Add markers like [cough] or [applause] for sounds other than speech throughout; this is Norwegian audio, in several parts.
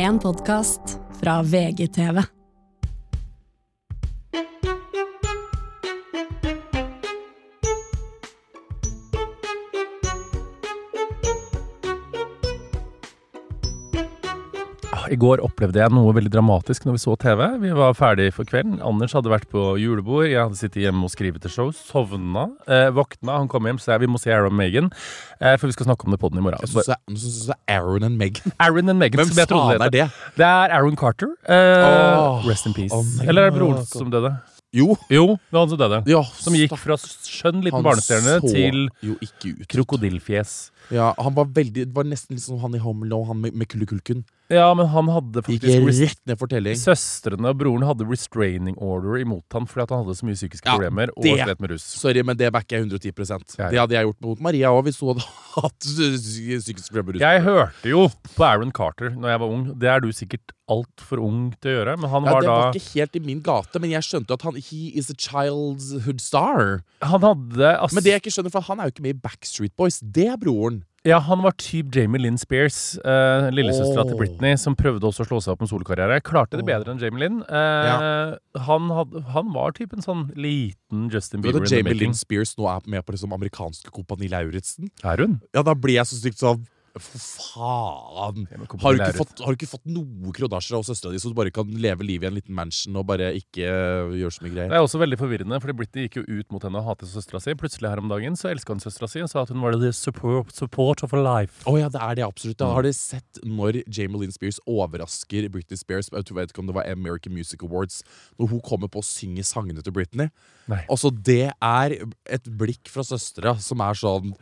En podkast fra VGTV. I går opplevde jeg noe veldig dramatisk når vi så TV. Vi var ferdig for kvelden. Anders hadde vært på julebord. Jeg hadde sittet hjemme og skrevet til show. Sovna. Eh, våkna. Han kom hjem, så jeg vi må se Aaron og Megan. Eh, for vi skal snakke om det på den i morgen. Jeg syns jeg synes det er Aaron og Megan. Aaron and Megan. Hvem jeg faen er det? Det er Aaron Carter. Eh, oh, rest in peace. oh Eller er det broren som døde? Jo. Jo, det var han som døde. Ja, Som gikk fra skjønn liten barnestjerne til jo ikke ut. krokodillfjes. Ja, han var veldig Det var nesten litt som han i Home Alone, han med, med kullekulken. Ja, men han hadde faktisk rett ned for telling. Søstrene og broren hadde restraining order imot han fordi at han hadde så mye psykiske Ja, problemer og det- slet med russ. Sorry, men det backer jeg 110 Ja. Det hadde jeg gjort mot Maria òg, hvis hun hadde [laughs] hatt psykisk problemer. Jeg hørte jo på Aaron Carter når jeg var ung. Det er du sikkert altfor ung til å gjøre, men han Ja, var det da var ikke helt i min gate, men jeg skjønte at han He is a childhood star. Han hadde ass, Men det jeg ikke skjønner, for han er jo ikke med i Backstreet Boys. Det er broren. Ja, han var type Jamie Lynn Spears, uh, lillesøstera til Britney, som prøvde også å slå seg opp med solokarriere. Klarte det bedre enn Jamie Lynn. Eh, han, had, han var typ en sånn liten Justin Bieber Jamie. Lynn Spears nå er med på liksom amerikanske Kompani Lauritzen? Er hun? Ja, da blir jeg så stygt sånn For faen! Har du, ikke fått, har du ikke fått noe krodasjer av søstera di, så du bare kan leve livet i en liten mansion og bare ikke øh, gjøre så mye greier? Det er også veldig forvirrende, fordi Britney gikk jo ut mot henne og hatet søstera si. Plutselig her om dagen så elska hun søstera si og sa at hun var the support, support of her life. Å ja, det er det absolutt. Mm. Da har dere sett når Jamie Lynn Spears overrasker Britney Spears Jeg vet ikke om det var American Music Awards, når hun kommer på å synge sangene til Britney. Nei. Altså, det er et blikk fra søstera som er sånn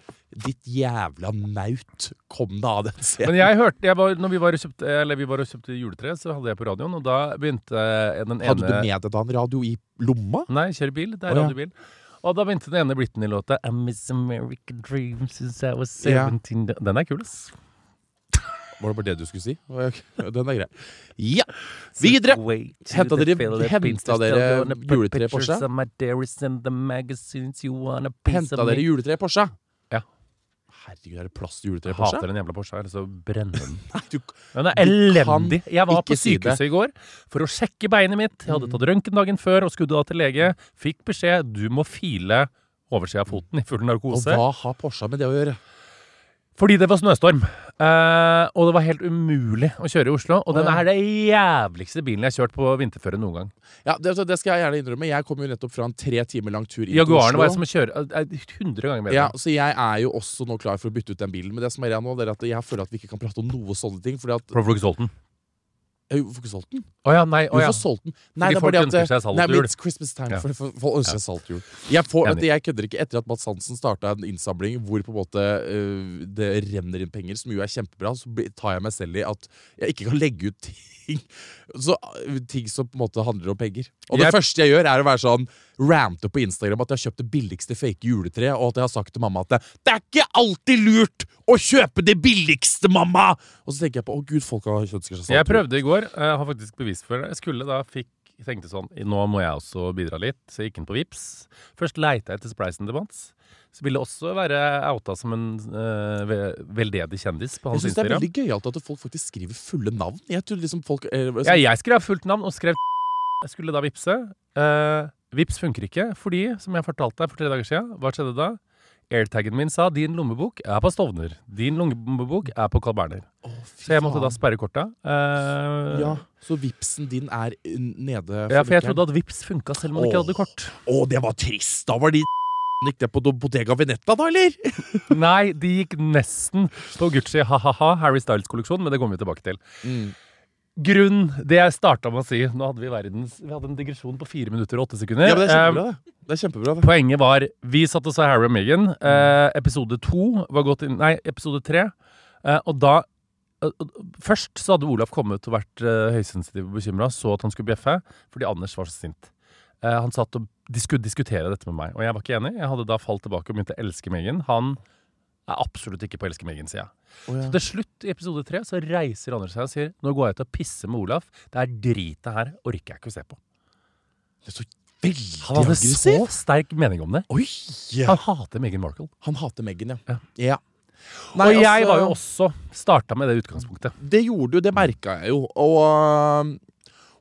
Ditt jævla naut, kom deg av den scenen. Men jeg hørte, jeg var, når vi var, og kjøpte, eller vi var og kjøpte juletre, så hadde jeg på radioen, og da begynte den ene Hadde du med deg da en radio i lomma? Nei, kjører bil. Det er ja. radiobil. Og da begynte den ene Britney-låta I miss American dreams since I was Ja. 17 Den er kul, ass. Var det bare det du skulle si? [laughs] Den er grei. Ja! Videre! Henta dere, henta dere juletre i Porsche? Henta dere juletre i Porsche? Herregud, er det plass til juletre i Porsche? hater den jævla Porsche, eller så brenner den. [laughs] Nei, du, Den er elendig. Jeg var på. Mm. sykehuset i går for å sjekke beinet mitt. Jeg hadde tatt røntgen dagen før og skulle da til lege. Fikk beskjed du må file oversida av foten i full narkose. og hva har Porsche med det å gjøre? Fordi det var snøstorm. Eh, og det var helt umulig å kjøre i Oslo. Og den er det jævligste bilen jeg har kjørt på vinterføre noen gang. Ja, det, det skal jeg gjerne innrømme. Jeg kom jo nettopp fra en tre timer lang tur inn til Jaguaren var jeg som å kjøre eh, 100 ganger bedre. Ja, så jeg er jo også nå klar for å bytte ut den bilen. Men det som er igjen nå, det er at jeg føler at vi ikke kan prate om noe sånne ting. Fordi at Hvorfor ikke solgt den? Jeg får ikke solgt den. Å ja, nei. Å ja. Får solgt den? Nei, Fordi det folk ønsker seg salt Nei, it's Christmas time. Ja. For, folk ønsker seg salt til. Jeg, får, jeg kødder ikke. Etter at Mats Hansen starta en innsamling hvor på en måte uh, det renner inn penger, som jo er kjempebra, så tar jeg meg selv i at jeg ikke kan legge ut [laughs] ting så, øh, ting som på en måte handler om penger. Og det Jeg- første jeg gjør, er å være sånn rante på Instagram at jeg har kjøpt det billigste fake juletreet, og at jeg har sagt til mamma at det, det er ikke alltid lurt å kjøpe det billigste, mamma! Og så tenker jeg på å gud, folk har ønsker seg sånn. Jeg prøvde i går. Jeg har faktisk bevis for det. Jeg skulle da fikk jeg tenkte sånn Nå må jeg også bidra litt. Så jeg gikk inn på Vips. Først leita jeg etter spleisen til Mats. Så ville jeg også være outa som en ve- veldedig kjendis på hans Jeg synes det er veldig gøyalt at folk faktisk skriver fulle navn. Jeg tror liksom folk eh, Ja, jeg skrev fullt navn og skrev Jeg skulle da vippse. Uh, Vips funker ikke fordi, som jeg fortalte deg for tre dager siden, hva skjedde da? Airtagen min sa 'din lommebok er på Stovner'. 'Din lommebok er på Carl Berner'. Oh, Så jeg måtte da sperre korta. Uh, Ja, Så vipsen din er nede? nede ja, for jeg trodde at Vips funka selv om man ikke hadde kort. Å, det var trist! Da var de [laughs] Gikk det på Bottega Venetta, da, eller? [laughs] Nei, de gikk nesten på Gucci ha-ha-ha, Harry Styles-kolleksjon, men det kommer vi tilbake til. Grunn, det jeg starta med å si Nå hadde vi verdens Vi hadde en digresjon på fire minutter og åtte sekunder. Ja, men det er Eh, kjempebra, det. Det er kjempebra, det. Poenget var Vi satt og så Harry og Meghan. Eh, episode to var gått inn Nei, episode tre. Eh, og da eh, Først så hadde Olaf kommet og vært eh, høysensitiv og bekymra, så at han skulle bjeffe fordi Anders var så sint. Eh, han satt og de skulle diskutere dette med meg, og jeg var ikke enig. Jeg hadde da falt tilbake og begynte å elske Meghan. Han er absolutt ikke på elske Megan-sida. Oh, ja. Så til slutt, i episode tre, så reiser Anders seg og sier Nå går jeg ut og pisser med Olaf. Det er dritet her, orker jeg ikke å se på. Det er så veldig Han hadde aggressiv. så sterk mening om det. Oi! Han hater Meghan Markle. Han hater Meghan, ja. Ja. ja. Nei, og jeg altså- var jo også starta med det utgangspunktet. Det gjorde du, det merka jeg jo. Og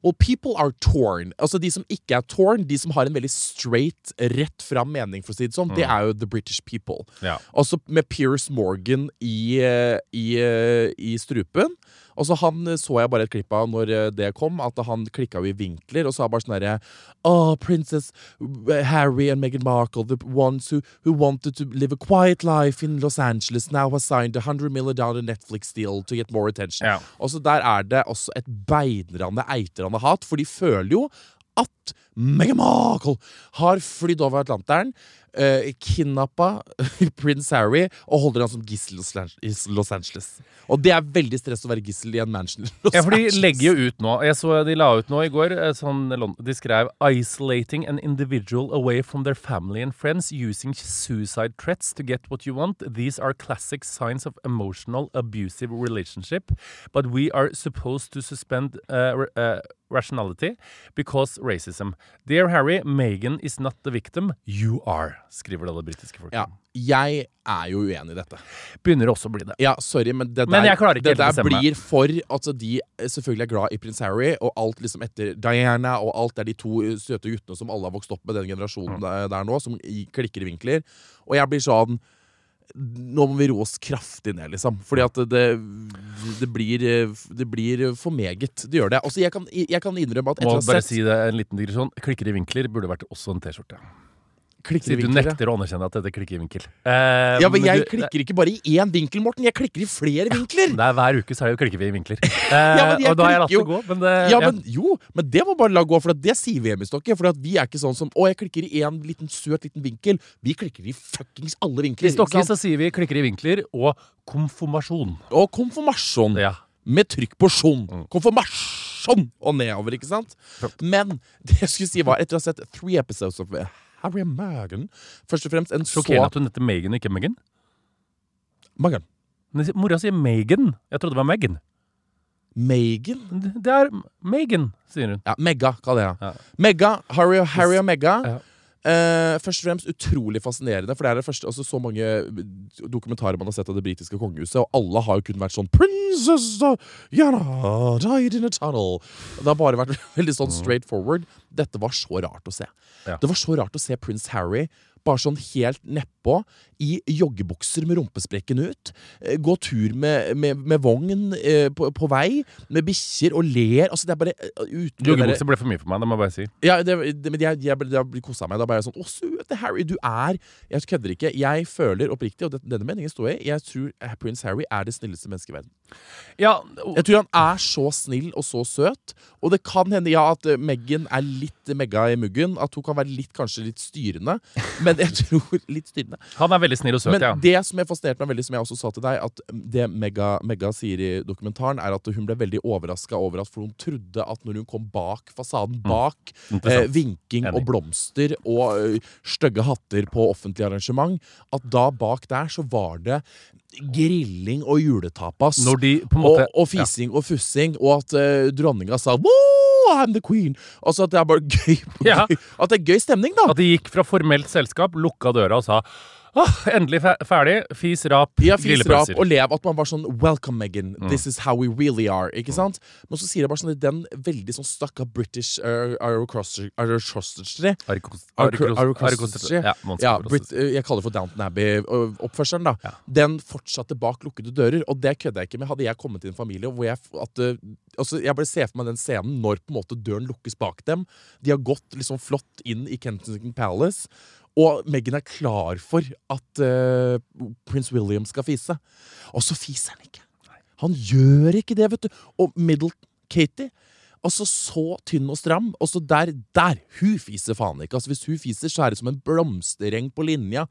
Well, people are torn. Altså De som ikke er torn, de som har en veldig straight, rett fram mening, for å si det sånn, det er jo the British people. Ja. Altså med Piers Morgan i, eh, i, eh, i strupen. Og så Han eh, så jeg bare et klipp av når eh, det kom, at han klikka jo i vinkler og sa bare sånn derre Oh, Princess Harry and Meghan Markle, the ones who, who wanted to live a quiet life in Los Angeles, now has signed a 100 million dollar Netflix deal to get more attention. Ja. Og så Der er det også et beinrande, eitrende hat, for de føler jo at Meghan Markle har flydd over Atlanteren, uh, kidnappa [laughs] prins Harry og holder han som gissel i Los Angeles. Og det er veldig stress å være gissel i en mansion i Los Ja, for de legger jo ut nå. Jeg så De la ut nå i går eh, sånn, De skrev 'Isolating an individual away from their family and friends using suicide threats to get what you want. These are classic signs of emotional abusive relationship. But we are supposed to suspend uh, uh, rationality because racism. Dear Harry, Megan is not the victim. You are, skriver det det britiske folket. Ja, jeg er jo uenig i dette. Begynner også å bli det. Ja, sorry, men det der, Men jeg klarer ikke det der blir for at de eh, selvfølgelig er glad i prins Harry, og alt liksom etter Diana, og alt er de to eh, søte guttene som alle har vokst opp med, den generasjonen der, der nå, som klikker i vinkler. Og jeg blir sånn nå må vi roe oss kraftig ned, liksom. Fordi at det, det, blir, det blir for meget. Det gjør det. Altså, jeg, kan, jeg kan innrømme at etter å ha sett si det en liten digresjon. Klikker i vinkler burde vært også en T-skjorte. Klikker i du nekter å anerkjenne at dette klikker i vinkel. Eh, Ja, men jeg du- klikker ikke bare i én vinkel, Morten. Jeg klikker i flere vinkler. Det er Hver uke så er jo klikker vi i vinkler. [laughs] Eh, ja, og da har jeg latt det gå. Men det, Ja, men jo, men det må bare la gå, for det sier vi i stokket For vi er ikke sånn som Å, jeg klikker i én liten søt liten vinkel. Vi klikker i fuckings alle vinkler. I Stokke så sier vi klikker i vinkler og konfirmasjon. Og konfirmasjon. Ja. Med trykk på sjon. Mm. Konfirmasjon og nedover, ikke sant? Men det jeg skulle si var, etter å ha sett three episodes of Harry og Meghan Først og fremst en så Sjokkerende at hun heter Megan og ikke Megan. Meghan. Men Mora sier Megan. Jeg trodde det var Megan. Megan? Det er Megan, sier hun. Ja, Megga, kaller jeg henne. ja. Megga, Harry, og- Harry og Megga. Ja. Eh, først og fremst utrolig fascinerende, for det er det første, altså, så mange dokumentarer man har sett av det britiske kongehuset, og alle har jo kun vært sånn Princess Diana died in a tunnel. Det har bare vært [laughs] veldig sånn straight forward. Dette var så rart å se. Ja. Det var så rart å se prins Harry bare sånn helt nedpå, i joggebukser med rumpesprekken ut. eh, Gå tur med, med, med vogn eh, på, på vei, med bikkjer, og ler. Altså, det er bare eh, derre- ble for mye for meg, det må jeg bare si. ja, det, det, men jeg, jeg, jeg, jeg kosa meg. Da ble jeg sånn Å, søte Harry, du er Jeg kødder ikke. Jeg føler oppriktig, og det, denne meningen står jeg i, jeg tror prins Harry er det snilleste mennesket i verden. Ja, og- Jeg tror han er så snill og så søt. Og det kan hende ja, at Meghan er litt megga i muggen. At hun kan være litt, kanskje litt styrende. Men jeg [laughs] tror litt styrende. Han er veldig snill og søt, Men ja. det som jeg fascinerte meg veldig, som jeg også sa til deg, at det Megga, Megga sier i dokumentaren, er at hun ble veldig overraska over at For hun trodde at når hun kom bak fasaden, bak eh, vinking Enig. og blomster og eh, stygge hatter på offentlig arrangement, at da bak der så var det grilling og juletapas. De måte og, og fising og fussing, og at eh, dronninga sa Woo, I'm the queen. Altså at det er bare gøy. Ja. At det er gøy stemning, da. At de gikk fra formelt selskap, lukka døra og sa Åh, endelig fe ferdig. Fis, rap, Ja, fis rap og lev. At man var sånn Welcome, Megan. Mm. This is how we really are. Ikke sant? Men så sier jeg bare sånn den veldig sånn stakka British aristocracy. arikos- Ja, Brit, jeg kaller det for Downton Abbey-oppførselen. da Ja. Den fortsatte bak lukkede dører, og det kødder jeg ikke med. Hadde jeg kommet til en familie hvor jeg at, altså, Jeg bare ser for meg den scenen når på en måte døren lukkes bak dem. De har gått liksom flott inn i Kensington Palace, og Meghan er klar for at uh, prins William skal fise. Og så fiser han ikke. Han gjør ikke det, vet du. Og Middleton, Katie Altså så tynn og stram. Og så der, der! Hun fiser faen ikke. Altså Hvis hun fiser, så er det som en blomstereng på linja.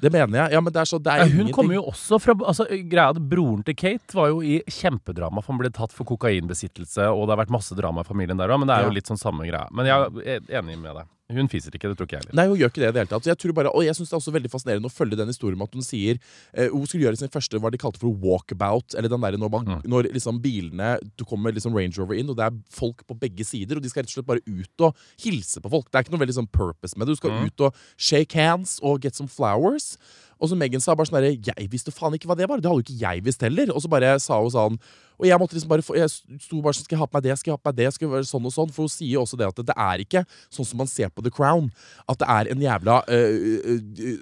Det mener jeg. Ja, men det er så, det er Ja, hun ingenting. kommer jo også fra altså, greia at Broren til Kate var jo i kjempedrama, for han ble tatt for kokainbesittelse, og det har vært masse drama i familien der òg, men det er Ja. jo litt sånn samme greia. Men jeg er enig med deg. Hun fiser ikke, det tror ikke jeg heller. Nei, hun gjør ikke det i det hele tatt. Så jeg tror bare, og jeg synes det er også veldig fascinerende å følge den historien med at hun sier eh, Hun skulle gjøre sin første hva de kalte for walkabout. Eller den der når, man, Mm. når liksom bilene Du kommer liksom Range Rover inn, og det er folk på begge sider. Og de skal rett og slett bare ut og hilse på folk. Det er ikke noe veldig sånn purpose med det. Du skal Mm. ut og shake hands og get some flowers. Og så Megan sa bare sånn derre Jeg visste faen ikke hva det var. Det hadde jo ikke jeg visst heller. Og så bare sa hun sånn Og jeg måtte liksom bare få Jeg sto bare sånn Skal jeg ha på meg det? Skal jeg ha på meg det? Skal jeg være sånn og sånn? For hun sier jo også det at det er ikke sånn som man ser på The Crown. At det er en jævla øh, øh,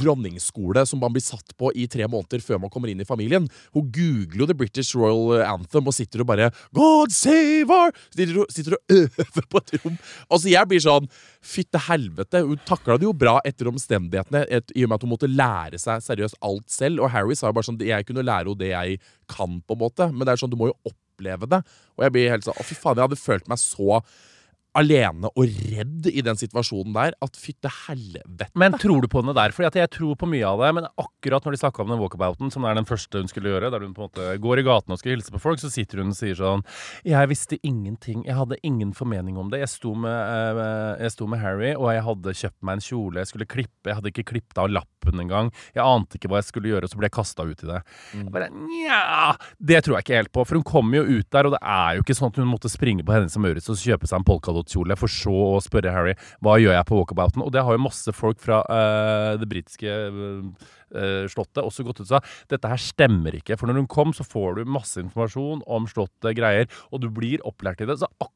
dronningskole som man blir satt på i tre måneder før man kommer inn i familien. Hun googler jo The British Royal Anthem og sitter og bare God save our Sitter og, sitter og øver på et rom. Altså, jeg blir sånn Fytte helvete. Hun takla det jo bra etter omstendighetene, et, i og med at hun måtte lære seg seriøst alt selv. Og Harry sa jo bare sånn Jeg kunne lære henne det jeg kan, på en måte. Men det er sånn, du må jo oppleve det. Og jeg blir helt sånn Å, fy faen, jeg hadde følt meg så alene og redd i den situasjonen der at fytte helvete. Men tror du på henne der? Fordi jeg tror på mye av det. Men akkurat når de snakka om den walkabouten, som er den første hun skulle gjøre, der hun på en måte går i gaten og skal hilse på folk, så sitter hun og sier sånn Jeg visste ingenting. Jeg hadde ingen formening om det. Jeg sto med, eh, jeg sto med Harry, og jeg hadde kjøpt meg en kjole. Jeg skulle klippe. Jeg hadde ikke klippet av lappen engang. Jeg ante ikke hva jeg skulle gjøre, og så ble jeg kasta ut i det. Mm. Bare, Nja Det tror jeg ikke helt på. For hun kommer jo ut der, og det er jo ikke sånn at hun måtte springe på Hennes og Maurits og kjøpe seg en polkadottkjole, for så å spørre Harry hva gjør jeg på walkabouten. Og det har jo masse folk fra uh, det britiske uh, slottet også gått ut og sa dette her stemmer ikke. For når hun kom, så får du masse informasjon om slottet, greier, og du blir opplært i det. Så akkurat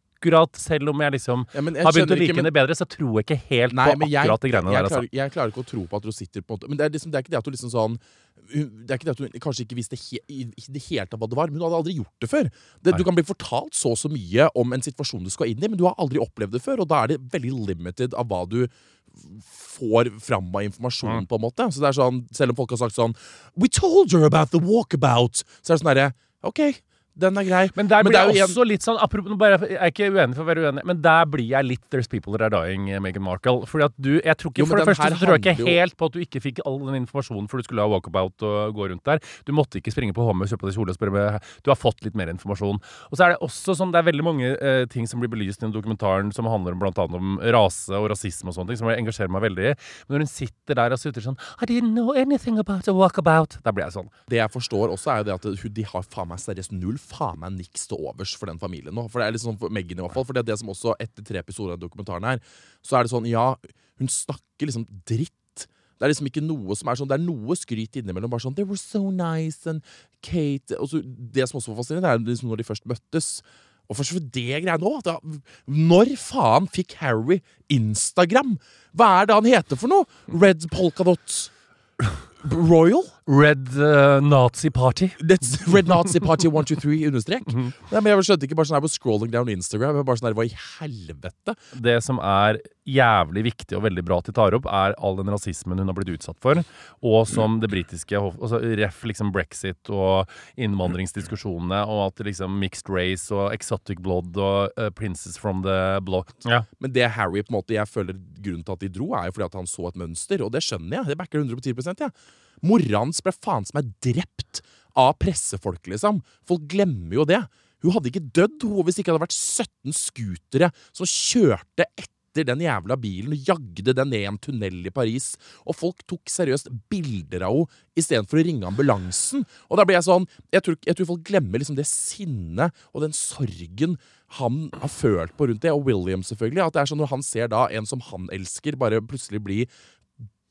selv om jeg liksom Ja, jeg har begynt å like henne bedre, så tror jeg ikke helt Nei, på jeg, akkurat de greiene jeg, der. Altså. klarer, jeg klarer ikke å tro på at hun sitter på en måte Men det er, liksom, det er ikke det at hun liksom sånn det er ikke det at hun kanskje ikke visste he, i, i det hele tatt hva det var, men hun hadde aldri gjort det før. Det, du kan bli fortalt så og så mye om en situasjon du skal inn i, men du har aldri opplevd det før, og da er det veldig limited av hva du får fram av informasjon, Mm. på en måte. Så det er sånn, Selv om folk har sagt sånn We told her about the walkabout! Så er det sånn herre OK, den er grei. Men der blir er jeg også også litt sånn apropos, bare, Jeg er ikke uenig for å være uenig, men der blir jeg litt There's people that are dying, eh, Meghan Markle. Fordi at du, jeg tror ikke, Jo, For det første så tror jeg ikke jo- helt på at du ikke fikk all den informasjonen for du skulle ha walkabout og gå rundt der. Du måtte ikke springe på HM og kjøpe deg kjole og spørre med Du har fått litt mer informasjon. Og så er det også sånn, det er veldig mange eh, ting som blir belyst i den dokumentaren som handler om blant annet om rase og rasisme og sånne ting, som jeg engasjerer meg veldig i. Men når hun sitter der og sitter sånn I didn't know anything about a walkabout. Da blir jeg sånn. Det jeg forstår også, er jo det at de har faen meg seriøst null faen meg niks til overs for den familien nå. For det er litt sånn for Meghan i hvert fall. For det er det som også, etter tre episoder av dokumentaren her, så er det sånn, ja, hun snakker liksom dritt. Det er liksom ikke noe som er sånn, det er noe skryt innimellom. Bare sånn 'They were so nice', and Kate og så, Det som også var fascinerende, er liksom når de først møttes. Og for det greia nå da, Når faen fikk Harry Instagram? Hva er det han heter for noe? Red Polkadot Royal? Red uh, Nazi Party. That's [laughs] Red Nazi Party 123 understrek. Mhm. Nei, men jeg skjønte ikke bare sånn her på scrolling down Instagram. Jeg bare sånn her, Hva i helvete? det som er jævlig viktig og veldig bra at de tar opp, er all den rasismen hun har blitt utsatt for. Og som det britiske altså Ref liksom brexit og innvandringsdiskusjonene, og at liksom mixed race og exotic blood og uh, princes from the block. Ja. Men det Harry på en måte, jeg føler grunnen til at de dro, er jo fordi at han så et mønster. Og det skjønner jeg. Det backer 110% ja. Mora hans ble faen som er drept av pressefolk, liksom. Folk glemmer jo det. Hun hadde ikke dødd hun, hvis det ikke hadde vært 17 scootere som kjørte etter den jævla bilen og jagde den ned i en tunnel i Paris. Og folk tok seriøst bilder av henne istedenfor å ringe ambulansen. Og da ble jeg sånn Jeg tror, jeg tror folk glemmer liksom det sinnet og den sorgen han har følt på rundt det, og William selvfølgelig. At det er sånn når han ser da en som han elsker, bare plutselig bli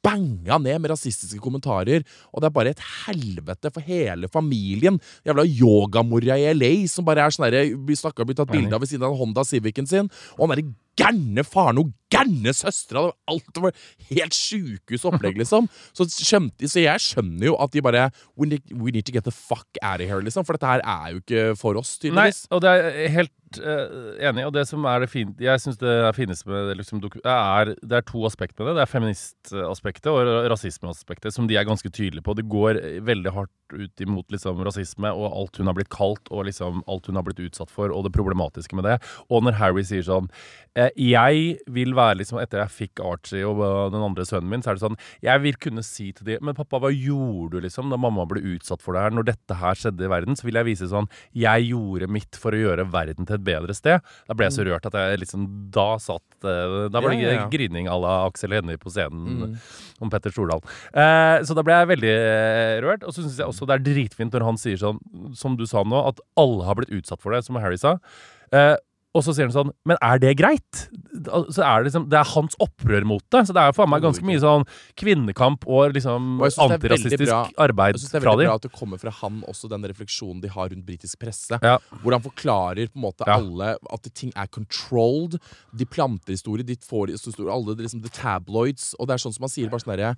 banga ned med rasistiske kommentarer. Og det er bare et helvete for hele familien. Jævla yogamora i LA som bare er sånn derre blir snakket, blir tatt bilde av ved siden av Honda Civicen sin. Og han derre gærne faren og gærne søstera. Alt var helt sjukehusopplegg, liksom. Så, skjønte, så jeg skjønner jo at de bare we need, we need to get the fuck out of here, liksom. For dette her er jo ikke for oss, tydeligvis. Nei, og det er helt uh, enig. Og det som er det fint Jeg syns det finnes med liksom, det, er, det er to aspekter med det. Det er feministaspektet og rasismeaspektet, som de er ganske tydelige på. Det går veldig hardt ut imot liksom, rasisme og alt hun har blitt kalt, og liksom, alt hun har blitt utsatt for, og det problematiske med det. Og når Harry sier sånn eh, jeg vil være liksom Etter jeg fikk Archie og den andre sønnen min, så er det sånn Jeg vil kunne si til de Men pappa, hva gjorde du liksom da mamma ble utsatt for det her? Når dette her skjedde i verden, så vil jeg vise sånn Jeg gjorde mitt for å gjøre verden til et bedre sted. Da ble jeg så rørt at jeg liksom Da satt eh, Da var det Ja, ja, ja. grining à la Aksel Hennie på scenen om Petter Stordalen. Eh, så da ble jeg veldig eh, rørt. Og så syns jeg også det er dritfint når han sier sånn, som du sa nå, at alle har blitt utsatt for det, som Harry sa. Eh, og så sier han sånn Men er det greit? Så er det, liksom, det er hans opprør mot det. Så det er faen meg ganske mye sånn kvinnekamp og liksom Og antirasistisk arbeid Jeg synes det er veldig bra at det kommer fra han også, den refleksjonen de har rundt britisk presse. Ja. Hvor han forklarer på en måte Ja. alle at ting er controlled. De planter historier, de får historier, alle liksom, the tabloids. Og det er sånn som han sier bare sånn derre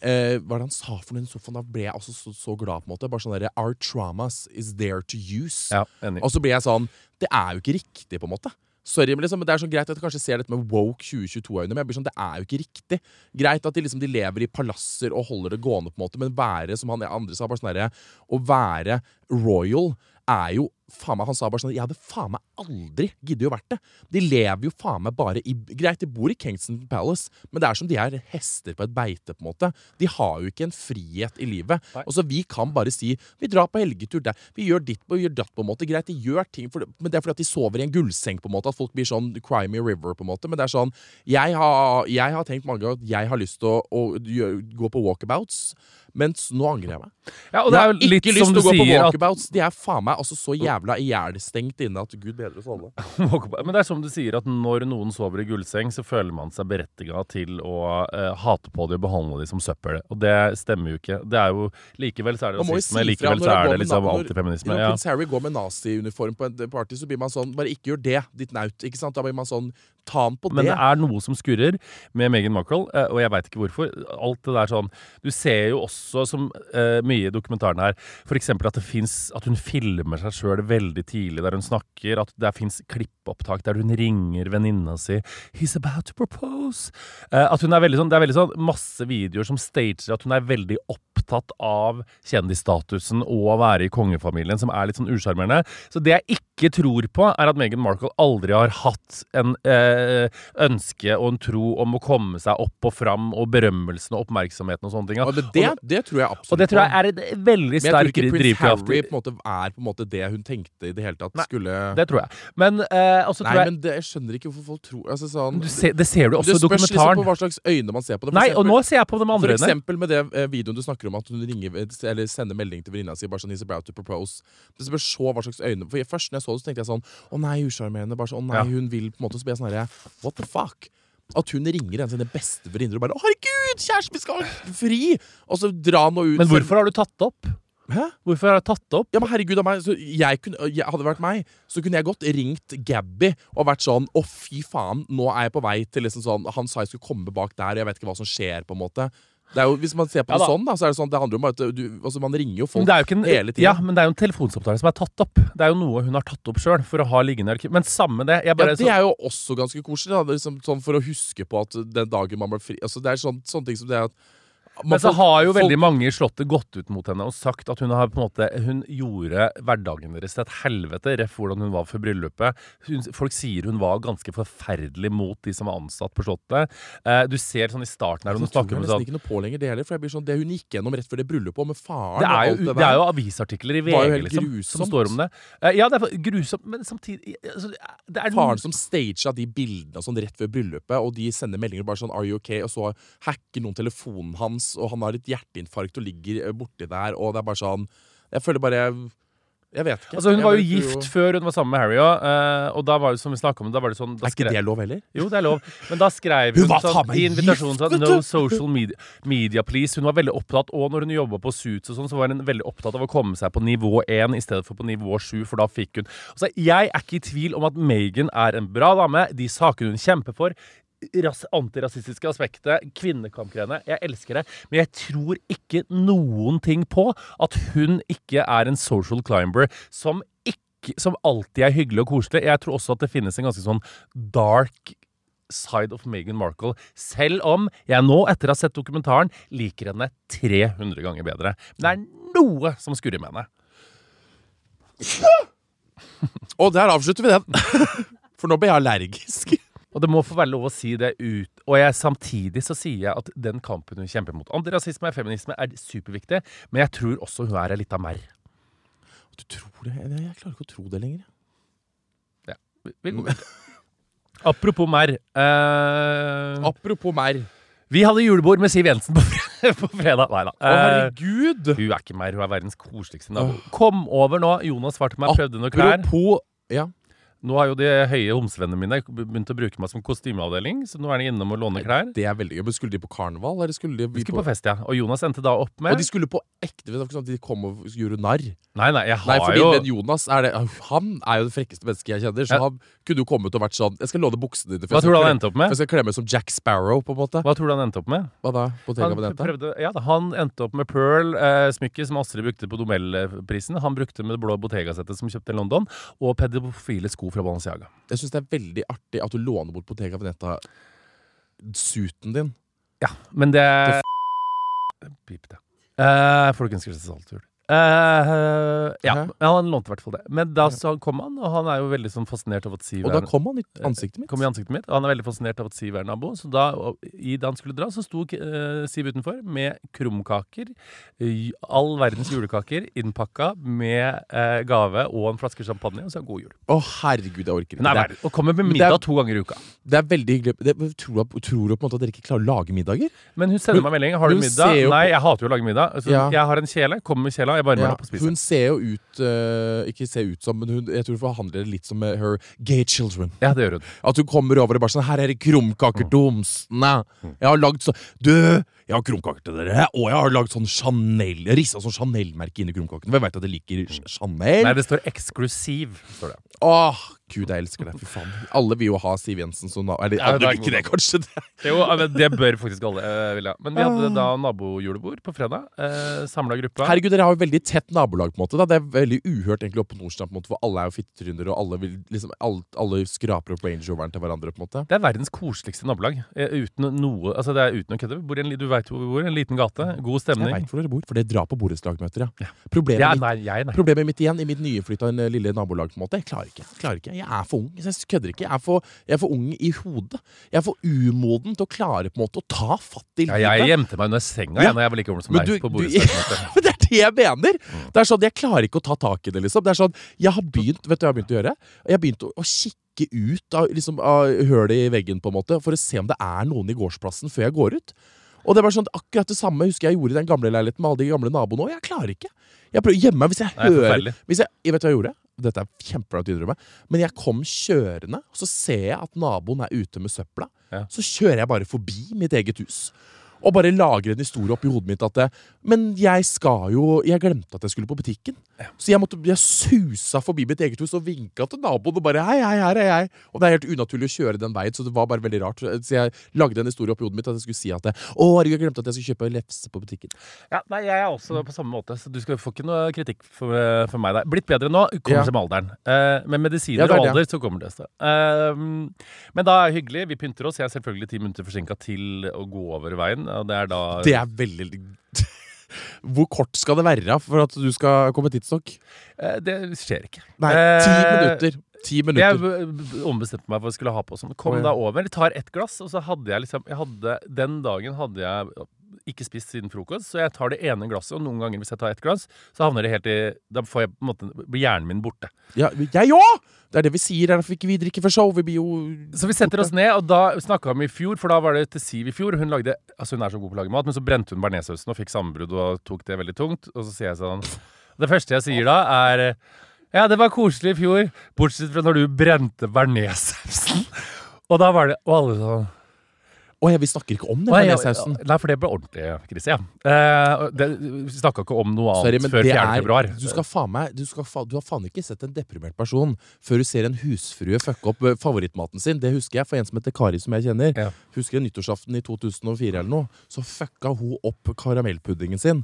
eh, Hva er det han sa for noe i den sofaen? Da ble jeg også så, så glad. på en måte Bare sånn derre Our traumas is there to use. Ja, enig. Og så blir jeg sånn Det er jo ikke riktig, på en måte. Sorry, men liksom, Det er sånn greit at jeg kanskje ser dette med woke 2022-øyne, men jeg blir sånn, det er jo ikke riktig. Greit at de liksom de lever i palasser og holder det gående, på en måte, men være, som han andre sa, bare sånn derre Å være royal er jo faen meg, Han sa bare sånn Jeg hadde faen meg aldri giddet å vært det. De lever jo faen meg bare i Greit, de bor i Kingston Palace, men det er som de er hester på et beite, på en måte. De har jo ikke en frihet i livet. Nei. Og så Vi kan bare si vi drar på helgetur der. Vi gjør ditt og gjør datt, på en måte. Greit, de gjør ting, for, men det er fordi at de sover i en gullseng, på en måte. At folk blir sånn Crimey River, på en måte. Men det er sånn Jeg har, jeg har tenkt mange ganger at jeg har lyst til å, å gjøre, gå på walkabouts, mens nå angrer jeg meg. Ja, og det er jo litt ikke lyst til å gå på walkabouts. at. De er faen meg altså så jævla ihjelstengt inne at gud bedre oss alle. [laughs] Men det er som du sier, at når noen sover i gullseng, så føler man seg berettiga til å uh, hate på dem og behandle dem som søppel. Og det stemmer jo ikke. Det er jo Likevel så er det Man rasisme, si likevel så er det liksom når- antifeminisme. Når Ja. prins Harry går med naziuniform på en party, så blir man sånn Bare ikke gjør det, ditt naut. Ikke sant? Da blir man sånn Ta ham på det. Men det. er noe som skurrer med Meghan Markle, eh, og jeg veit ikke hvorfor. Alt det der sånn Du ser jo også, som eh, mye i dokumentaren her, f.eks. at det At hun filmer seg sjøl veldig tidlig der hun snakker. At det fins klippeopptak der hun ringer venninna si 'He's about to propose'. Eh, at hun er veldig sånn Det er veldig sånn masse videoer som stager at hun er veldig opptatt av kjendisstatusen og å være i kongefamilien, som er litt sånn usjarmerende. Så det er ikke tror på, er at Meghan Markle aldri har hatt en eh, ønske og en tro om å komme seg opp og fram, og berømmelsen og oppmerksomheten og sånne ting. Og det, det, det tror jeg absolutt Og det tror jeg er et veldig Men jeg tror ikke prins. Harry på en måte er på en måte det hun tenkte i det hele tatt Nei, skulle Det tror jeg. Men eh, også Nei, jeg men det, jeg skjønner ikke hvorfor folk tror altså, sånn, du ser, Det ser du også det i spørs liksom dokumentaren. på hva slags øyne man ser på det. For Nei, og nå ser jeg på de For andre øynene. eksempel med det eh, videoen du snakker om at hun ringer Eller sender melding til venninna si bare sånn He's about to propose. Det spørs så hva slags øyne For Først når jeg så det, så tenkte jeg sånn Å nei, usjarmerende. Bare sånn, nei, hun vil på en måte Så blir jeg sånn herre What the fuck? At hun ringer en av sine beste venninner og bare 'Å, herregud, kjæresten vi skal ha fri!' Og så dra nå ut Men hvorfor har du tatt det opp? Hæ? Hvorfor har du tatt det opp? Ja, men herregud meg, så jeg kunne, jeg, Hadde det vært meg, så kunne jeg godt ringt Gabby og vært sånn Å, fy faen, nå er jeg på vei til liksom sånn Han sa jeg skulle komme bak der, og jeg vet ikke hva som skjer, på en måte. Det jo, Hvis man ser på Ja det sånn, da, så er det sånn Det handler jo om at du, altså, man ringer jo folk jo en, hele tida. Ja, men det er jo en telefonsamtale som er tatt opp. Det er jo noe hun har tatt opp sjøl for å ha liggende arkiv. Men samme det. Jeg Ja, det er jo også ganske koselig, da, liksom, sånn for å huske på at den dagen man ble fri altså, Det er sånn, sånne ting som det at Men så har jo veldig mange i Slottet gått ut mot henne og sagt at hun har på en måte Hun gjorde hverdagen deres til et helvete, ref hvordan hun var for bryllupet. Hun, folk sier hun var ganske forferdelig mot de som var ansatt på Slottet. Eh, du ser sånn i starten her hun snakker om sånn ikke noe på lenger, det heller. For jeg blir sånn, det hun gikk gjennom rett før det bryllupet, og med faren det er, jo, det det er jo avisartikler i VG liksom, som står om det. Eh, ja, det er grusomt, men samtidig altså, det er Faren som stagea de bildene sånn rett før bryllupet, og de sender meldinger bare sånn 'Are you okay?' og så hacker noen telefonen hans, og han har et hjerteinfarkt og ligger eh, borti der, og det er bare sånn Jeg føler bare Jeg vet ikke. Altså Hun Jeg var jo gift jo... før hun var sammen med Harry òg, og da var det som vi om da var det sånn da Er ikke skrev- det lov heller? Jo, det er lov. Men da skrev Hun hun, sånn, i invitasjonen sånn No social media, media, please. Hun var veldig opptatt, og når hun jobba på Suits og sånn, så var hun veldig opptatt av å komme seg på nivå 1 i stedet for på nivå 7, for da fikk hun Altså, Jeg er ikke i tvil om at Megan er en bra dame. De sakene hun kjemper for. Ras antirasistiske aspektet, kvinnekampgreiene. Jeg elsker det. Men jeg tror ikke noen ting på at hun ikke er en social climber som ikke som alltid er hyggelig og koselig. Jeg tror også at det finnes en ganske sånn dark side of Meghan Markle, selv om jeg nå, etter å ha sett dokumentaren, liker henne 300 ganger bedre. Men det er noe som skurrer med henne. Og der avslutter vi den. For nå ble jeg allergisk. Og det må få være lov å si det ut. Og jeg, samtidig så sier jeg at den kampen hun kjemper mot antirasisme og feminisme, er superviktig. Men jeg tror også hun er ei lita merr. Du tror det? Jeg, klarer ikke å tro det lenger. Vi- vi går videre. Apropos merr. Eh, Apropos mer. vi hadde julebord med Siv Jensen på, fre [laughs] på fredag. Nei da. Å, herregud! hun er ikke mer, hun er verdens koseligste nabo. Kom over nå. Jonas svarte meg, prøvde noen klær. Apropos Ja. Nå har jo de høye homsevennene mine begynt å bruke meg som kostymeavdeling, så nå er de innom og låner klær. Det er veldig gøy. Skulle de på karneval, eller skulle de de skulle på fest, ja. Og Jonas endte da opp med Og de skulle på ekte? Det var ikke sånn at de kom og gjorde narr? Nei, nei, jeg Nei, fordi jo den Jonas er det, Han er jo det frekkeste mennesket jeg kjenner. Så Ja. han kunne jo kommet og vært sånn Jeg skal låne buksene dine. Hva tror du han endte opp med? Jeg skal kle meg som Jack Sparrow, på en måte. Hva tror du han endte opp med? Hva da? Bottega Han, Veneta? prøvde, ja, da, han endte opp med Pearl-smykket som Astrid brukte på Nobelprisen. Han brukte med det blå Bottega-settet som kjøpte i London, og pedofile sko fra Balenciaga. Jeg syns det er veldig artig at du låner bort Bottega Veneta-suiten din. Ja, men det Pip det. Uh, Folkens tur. Eh, ja, Hæ? han lånte i hvert fall det. Men da så kom han, og han er jo veldig sånn fascinert av at Siv Og da er kom han i ansiktet mitt. kom i ansiktet mitt, og han er veldig fascinert av at Siv er nabo. Så da, i, da han skulle dra, så sto uh, Siv utenfor med krumkaker. all verdens julekaker innpakka med uh, gave og en flaske champagne, og så god jul. Å, herregud, jeg orker ikke. Nei, nei, og kommer med middag er- to ganger i uka. er, det er veldig hyggelig. Det, tror, du, tror du på en måte at dere ikke klarer å lage middager? Men hun sender Hun- meg melding. Har du middag? Nei, jeg hater jo å lage middag. Så Ja. Jeg har en kjele. Kommer med kjela. Jeg varmer Ja, opp og spiser. hun ser jo ut uh, Ikke ser ut som, men hun, jeg tror hun forhandler det litt som med her gay children. Ja, det gjør hun. At hun kommer over og bare sånn Her er det krumkaker Mm. homsene. Jeg har lagd så Du, jeg har krumkaker til dere. Og jeg har lagd sånn Chanel rissa sånn Chanel-merke inni i krumkakene. Hvem vet at jeg liker Chanel. Nei, det står 'eksklusiv'. står det. Åh, gud, jeg elsker det. Fy faen. Alle vil jo ha Siv Jensen som nabo. Eller Ja, alle vil ikke det, kanskje. Det. Jo, det bør faktisk alle uh, ville. Men vi Ah. hadde da nabojulebord på fredag. Uh, Samla gruppa. Herregud, Dere har jo veldig tett nabolag. på en måte da. Det er veldig uhørt egentlig oppe på Nordstrand, på en måte, hvor alle er jo fittetryner, og alle, vil, liksom, alle, alle skraper opp Range Roveren til hverandre. på en måte Det er verdens koseligste nabolag. eh, Uten noe Altså det er uten å kødde. Vi bor i en, du veit hvor vi bor. En liten gate. God stemning. Jeg vet veit hvor dere bor, for dere drar på borettslagmøter. Ja. Problemet, Ja, nei, jeg, nei. problemet mitt igjen i mitt nyflytta eh, lille nabolag. på en måte Jeg klarer ikke. Jeg klarer ikke Jeg er for ung. Jeg kødder ikke. Jeg er for, jeg er for ung i hodet. Jeg er for umoden til å klare på en måte å ta fatt i Ja, livet. jeg gjemte meg under senga Ja. jeg, når jeg var like gammel som deg. på. [laughs] Men det er det jeg mener! Det er sånn, Jeg klarer ikke å ta tak i det. liksom Det er sånn, Jeg har begynt Vet du hva jeg har begynt å gjøre? Jeg har begynt å, å kikke ut av, liksom, av hølet i veggen på en måte for å se om det er noen i gårdsplassen før jeg går ut. Og det var sånn, Akkurat det samme husker jeg gjorde i den gamle leiligheten med alle de gamle naboene. Og jeg klarer ikke. Jeg prøver å gjemme meg hvis jeg Det er hører hvis jeg, jeg vet hva jeg gjorde? Dette er kjempeflaut å innrømme. Men jeg kom kjørende, og så ser jeg at naboen er ute med søpla. Ja. Så kjører jeg bare forbi mitt eget hus. Og bare lager en historie oppi hodet mitt at det, Men jeg skal jo Jeg glemte at jeg skulle på butikken. Så jeg måtte Jeg susa forbi mitt eget hus og vinka til naboen og bare Hei, hei, her er jeg. Og det er helt unaturlig å kjøre den veien, så det var bare veldig rart. Så jeg lagde en historie oppi hodet mitt at jeg skulle si at det, Å, jeg glemte at jeg skulle kjøpe lefse på butikken. Ja, nei, Jeg er også på samme måte, så du skal få ikke noe kritikk for, for meg der. Blitt bedre nå, kommer Ja. seg med alderen. Eh, med medisiner Ja, det er og alder så kommer det. Eh, men da er det hyggelig. Vi pynter oss. Jeg er selvfølgelig ti minutter forsinka til å gå over veien. Og det er da Det er veldig [laughs] Hvor kort skal det være for at du skal komme tidsnok? Eh, Det skjer ikke. Nei, Eh, ti minutter. Ti minutter. Jeg ombestemte meg for å skulle ha på sånn. Kom oh, ja. da over, tar ett glass, og så hadde jeg liksom jeg hadde, Den dagen hadde jeg ikke spist siden frokost, så jeg tar det ene glasset, og noen ganger hvis jeg tar ett glass, så havner det helt i Da får jeg på en måte blir hjernen min borte. Ja, jeg òg! Det er det vi sier. Er derfor ikke vi drikker for show. Vi blir jo Så vi setter oss ned, og da snakka vi i fjor, for da var det til Siv i fjor. Hun lagde, altså hun er så god på å lage mat, men så brente hun bearnéssausen og fikk sammenbrudd og tok det veldig tungt. Og så sier jeg sånn Det første jeg sier da, er Ja, det var koselig i fjor, bortsett fra når du brente bearnéssausen. Og da var det Og alle sånn Å ja, vi snakker ikke om den bearnéssausen. Nei, for det ble ordentlig krise, ja. Eh, det, vi snakka ikke om noe annet Sorry, før 4. er februar. Du skal faen meg du, fa, du har faen ikke sett en deprimert person før du ser en husfrue fucke opp eh, favorittmaten sin. Det husker jeg for en som heter Kari, som jeg kjenner. Ja. Husker jeg nyttårsaften i 2004 eller noe. Så fucka hun opp karamellpuddingen sin.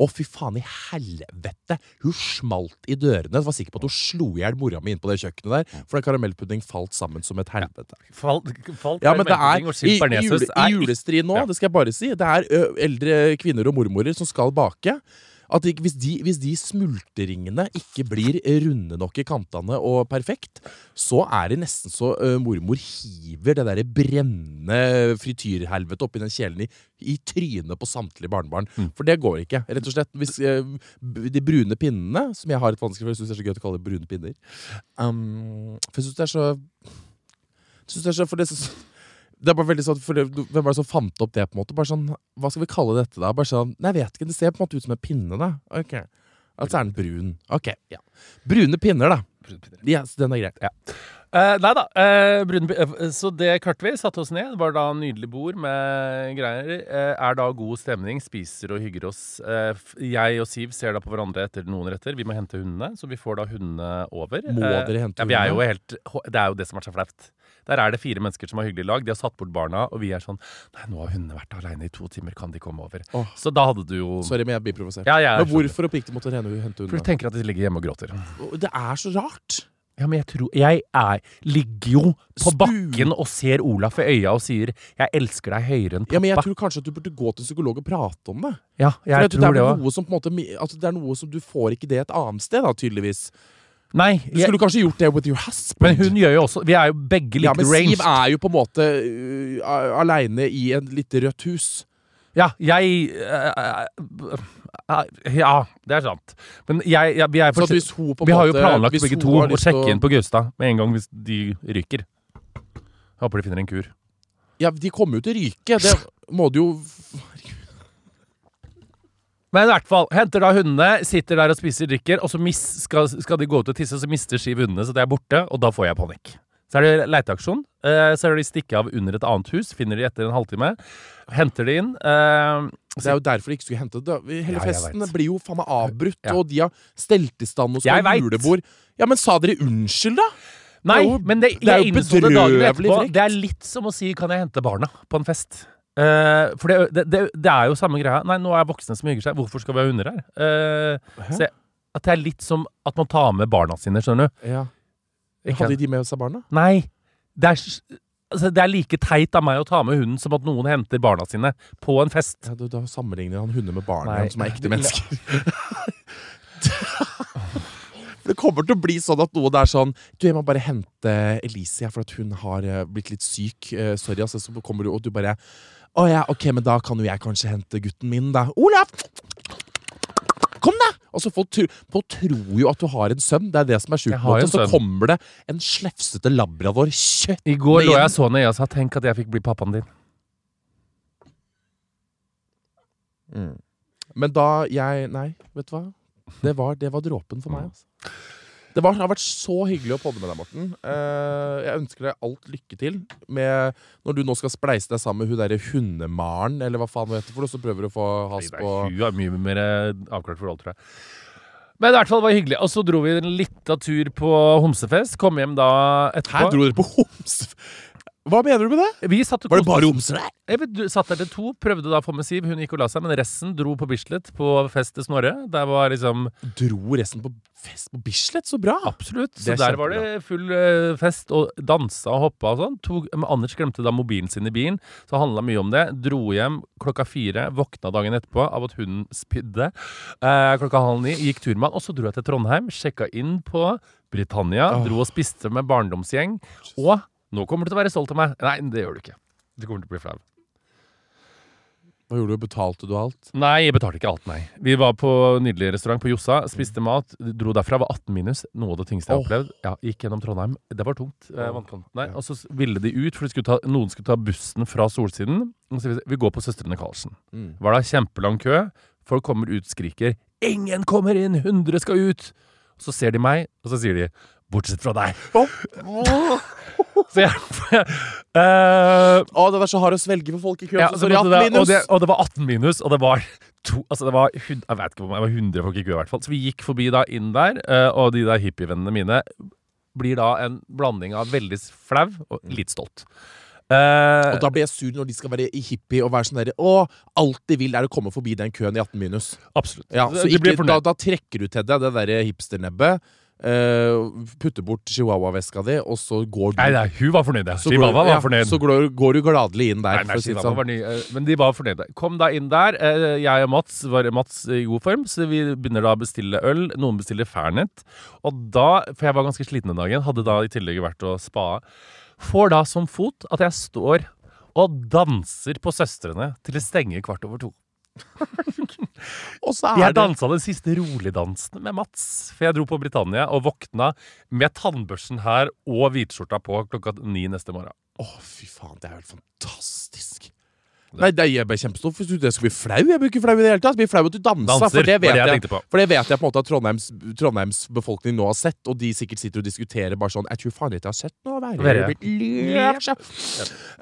Å, fy faen i helvete! Hun smalt i dørene. Jeg var sikker på at hun slo i hjel mora mi inn på det kjøkkenet der. For karamellpudding falt sammen som et helvete. Falt, falt Ja, men det er I, i, jule, i julestrien nå, Ja. det skal jeg bare si, det er ø, eldre kvinner og mormorer som skal bake. At de, hvis, de, hvis de smultringene ikke blir runde nok i kantene og perfekt, så er det nesten så uh, mormor hiver det derre brennende frityrhelvetet oppi den kjelen i, i trynet på samtlige barnebarn. For det går ikke, rett og slett. Hvis, uh, de brune pinnene, som jeg har et vanskelig for, jeg syns det er så gøy å kalle det brune pinner um, For jeg syns det er så synes det er så, for det, er så det er bare veldig sånn, for Hvem var det som fant opp det? på en måte? Bare sånn, Hva skal vi kalle dette? da? Bare sånn, nei, jeg vet ikke, Det ser på en måte ut som en pinne. da Ok, Altså er den brun. Ok, ja Brune pinner, da. Brune Ja, så den er greit. Ja. Uh, nei da. Uh, brune eh, så det klarte vi. Satte oss ned. Det var da nydelig bord med greier. Er da god stemning. Spiser og hygger oss. Jeg og Siv ser da på hverandre etter noen retter. Vi må hente hundene, så vi får da hundene over. Må dere hente ja, vi er jo helt, Det er jo det som er så flaut. Der er det fire mennesker som har hyggelig lag. De har satt bort barna, og vi er sånn Nei, nå har hundene vært aleine i to timer. Kan de komme over? Oh. Så da hadde du jo Sorry, men jeg blir provosert. Ja, jeg Men hvorfor oppriktig måtte hente For du tenker at de ligger hjemme og gråter. Det er så rart. Ja, men jeg tror Jeg er, ligger jo på bakken og ser Olaf i øya og sier 'Jeg elsker deg høyere enn pappa'. Ja, men jeg tror kanskje at du burde gå til psykolog og prate om det. Ja, For jeg jeg tror det det, er noe som på en måte altså, Det er noe som du får ikke det et annet sted, da, tydeligvis. Nei, Du jeg, skulle kanskje gjort det with your husband. men hun gjør jo også Vi er jo begge ja, men ranged. Siv er jo på en måte uh, aleine i et lite rødt hus. Ja, jeg uh, uh, Ja, det er sant. Men jeg, ja, vi er for, Vi har jo planlagt begge to å sjekke inn på Gaustad med en gang hvis de ryker. Jeg håper de finner en kur. Ja, de kommer jo til å ryke. Det må de jo Men i hvert fall, henter da hundene, sitter der og spiser, drikker, og så mis, skal, skal de gå ut og tisse, så mister Siv hundene, så de er borte, og da får jeg panikk. Så er det leiteaksjon. Eh, så er det de stikke av under et annet hus, finner de etter en halvtime. Henter de inn. Eh, Det er jo derfor de ikke skulle hente det. Hele Ja, festen blir jo faen meg avbrutt, Ja. og de har stelt i stand og skal ha julebord. Ja, men sa dere unnskyld, da? nei, Det jo- men det, det er jeg jo bedrøvelig frekt. Det er litt som å si 'kan jeg hente barna' på en fest. Eh, for det, det, det, det er jo samme greia. Nei, nå er voksne som hygger seg. Hvorfor skal vi ha hunder her? Uh, Hæ? så jeg, at det er litt som at man tar med barna sine, skjønner du. Ja. Hadde de med seg barna? Nei. Det er, altså, det er like teit av meg å ta med hunden som at noen henter barna sine på en fest. Ja, da, da sammenligner han hunder med barna som er ekte mennesker. [laughs] Det kommer til å bli sånn at noen er sånn Du, jeg må bare hente Elise, for at hun har eh, blitt litt syk. Eh, sorry, altså. Så kommer du, og du bare Å ja, ok, men da kan jo jeg kanskje hente gutten min, da. Olaf! Kom, da! Altså, folk, folk tror jo at du har en sønn. Det er det som er sjukt. Og så sønn. kommer det en slefsete labrador kjøtt I går lå jeg så ned og sa 'tenk at jeg fikk bli pappaen din'. Men da jeg Nei, vet du hva? Det var, det var dråpen for meg. Altså. Det, var, det har vært så hyggelig å podde med deg, Morten. Eh, jeg ønsker deg alt lykke til med når du nå skal spleise deg sammen med hun derre hundemaren, eller hva faen hun heter for noe, så prøver du å få has på Hun er mye mer eh, avklart forhold, tror jeg. Men i hvert fall var det hyggelig. Og så dro vi en lita tur på homsefest. Kom hjem da etterpå. Her dro dere på homs... Hva mener du med det? Vi satt Var det bare homser der? Jeg satt der til to, prøvde da å få med Siv. Hun gikk og la seg, men resten dro på Bislett på fest til Snorre. Der var liksom Dro resten på fest på Bislett? Så bra! Absolutt. Så er der var det full eh, fest, og dansa og hoppa og sånn. Tog, men Anders glemte da mobilen sin i bilen, så handla mye om det. Dro hjem klokka fire, våkna dagen etterpå av at hunden spydde. Eh, klokka halv ni gikk tur med han, og så dro jeg til Trondheim, sjekka inn på Britannia, oh. dro og spiste med barndomsgjeng. Og nå kommer du til å være stolt av meg. Nei, det gjør du ikke. Du kommer til å bli flau. Hva gjorde du? Betalte du alt? Nei, jeg betalte ikke alt, nei. Vi var på nydelig restaurant på Jossa, spiste mat, dro derfra, var 18 minus. Noe av det tyngste jeg har oh. opplevd. Ja, Gikk gjennom Trondheim. Det var tungt. Eh, nei, ja. Og så ville de ut, for de skulle ta, noen skulle ta bussen fra Solsiden. Og så vi, vi går på Søstrene Karlsen. Mm. Var da kjempelang kø. Folk kommer ut, skriker 'Ingen kommer inn! 100 skal ut!' Så ser de meg, og så sier de 'Bortsett fra deg'. [laughs] så jeg, uh, oh, det var så hard å svelge for folk i kø. ja, så så sorry, måtte 18 det, og, det, og det var 18 minus, og det var to Altså det var, jeg vet ikke hvor mange, det var 100 folk i kø i hvert fall. Så vi gikk forbi da inn der, uh, og de der hippievennene mine blir da en blanding av veldig flau og litt stolt. Uh, Og da blir jeg sur når de skal være hippie og være sånn derre Å, alt de vil er å komme forbi den køen i 18 minus. absolutt. Ja, Så ikke, da, da trekker du til deg det derre hipsternebbet. Eh, putter bort chihuahua-veska di, og så går du Nei, nei, hun var fornøyd. så går, var ja, fornøyd. så går, går du gladelig inn der. Nei, nei, si sånn. var ny, eh, men de var fornøyde. Kom da inn der. eh, Jeg og Mats var Mats i god form, så vi begynner da å bestille øl. Noen bestiller Fernet. Og da, for jeg var ganske sliten den dagen, hadde da i tillegg vært å spa. Får da som fot at jeg står og danser på Søstrene til det stenger kvart over to. [laughs] Jeg dansa den siste roligdansen med Mats, for jeg dro på Britannia og våkna med tannbørsten her og hvitskjorta på klokka ni neste morgen. Å, fy faen, det er helt fantastisk. Nei, det jeg ble kjempestor. For det skal bli flau. Jeg blir ikke flau i det hele tatt. Jeg blir flau at du dansa. Danser, for det vet det jeg jeg, for det vet jeg på en måte at Trondheims, Trondheims befolkning nå har sett, og de sikkert sitter og diskuterer bare sånn Jeg tror faen ikke jeg har sett noe verre. Ja. Seg.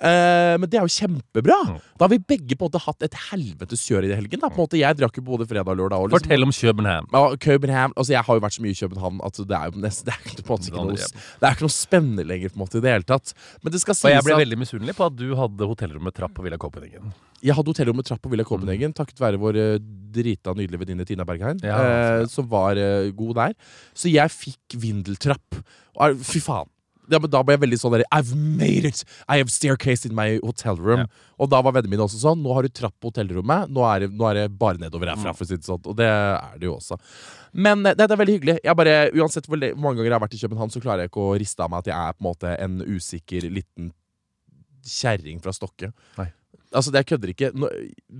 Eh, men det er jo kjempebra. Mm. Da har vi begge på en måte hatt et helvetes kjør i helgen. Da. På en måte, jeg drakk jo både fredag og lørdag. Og liksom. Fortell om København. Ja, København, altså Jeg har jo vært så mye i København at det er jo nesten Det er ikke, på en måte ikke, noe, det er ikke noe spennende lenger. på en måte i det hele tatt Men det skal sies at jeg ble veldig misunnelig på at du hadde hotellrom med trapp på Villa Copenhagen. Jeg hadde hotellrom med trapp på Villa Copenhagen takket være vår eh, drita nydelige venninne Tina Bergheim, Ja, eh, som var eh, god der. Så jeg fikk vindeltrapp. Og, fy faen. Ja, men da ble jeg veldig sånn der I've made it! I have staircase in my hotel room. Ja. Og da var vennene mine også sånn. Nå har du trapp på hotellrommet. Nå er det, nå er det bare nedover herfra. Mm. For å si det sånn. Og det er det jo også. Men eh, det, det er veldig hyggelig. Bare, Uansett hvor mange ganger jeg har vært i København, så klarer jeg ikke å riste av meg at jeg er på en måte en usikker liten kjerring fra Stokke. Nei. Altså, jeg kødder ikke. Når,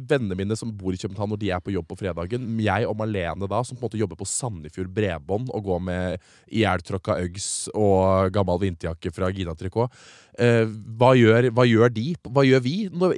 vennene mine som bor i København, når de er på jobb på fredagen Jeg og Malene da, som på en måte jobber på Sandefjord Bredbånd og går med ihjeltråkka Uggs og gammel vinterjakke fra Gina Tricot eh, hva, gjør, hva gjør de? Hva gjør vi når,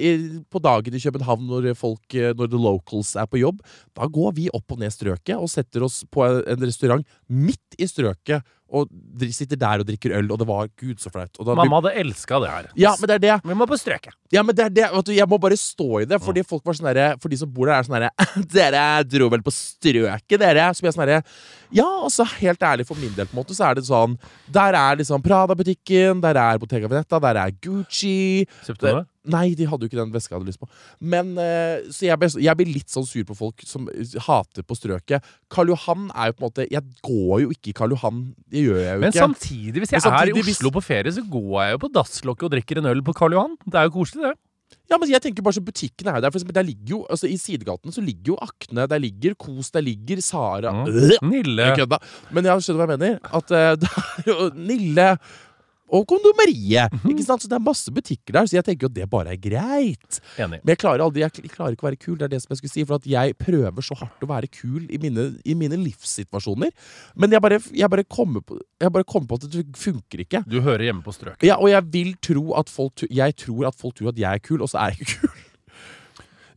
på dagen i København når folk, eh, når the locals er på jobb? Da går vi opp og ned strøket og setter oss på en restaurant midt i strøket og sitter der og drikker øl, og det var gud så flaut. Mamma hadde elska det her. Ja, men det er det. Vi må på strøket. Ja, men det er det, du, Jeg må bare stå i det, fordi folk var sånn derre For de som bor der, er sånn derre [laughs] Dere dro vel på strøket, dere? Så blir jeg sånn derre Ja, altså, helt ærlig, for min del, på en måte, så er det sånn Der er liksom Prada-butikken, der er Bottega Veneta, der er Gucci Kjøpte du det? Nei, de hadde jo ikke den veska jeg hadde lyst på. Men, eh, Så jeg, ble- jeg blir litt sånn sur på folk som hater på strøket. Karl Johan er jo på en måte Jeg går jo ikke i Karl Johan. Det gjør jeg jo Men ikke. samtidig, hvis jeg samtidig, er i Oslo på ferie, så går jeg jo på dasslokket og drikker en øl på Karl Johan. Det er jo koselig, det. Ja, men jeg tenker bare så Butikken er jo der. For eksempel, der ligger jo, altså I sidegaten så ligger jo Akne, der ligger Kos, der ligger Sara Mm. Øh, Nille. Jeg kødda. Men jeg skjønner hva jeg mener. At uh, [laughs] det er jo Nille og kondomeriet. Mhm. Ikke sant? Så det er masse butikker der, så jeg tenker jo at det bare er greit. Enig. Men jeg klarer aldri, jeg klarer ikke å være kul. Det er det som jeg skulle si. For at jeg prøver så hardt å være kul i mine, i mine livssituasjoner. Men jeg bare, jeg, bare kommer på, jeg bare kommer på at det funker ikke. Du hører hjemme på strøket. Ja, og jeg vil tro at folk, jeg tror at folk tror at jeg er kul, og så er jeg ikke kul.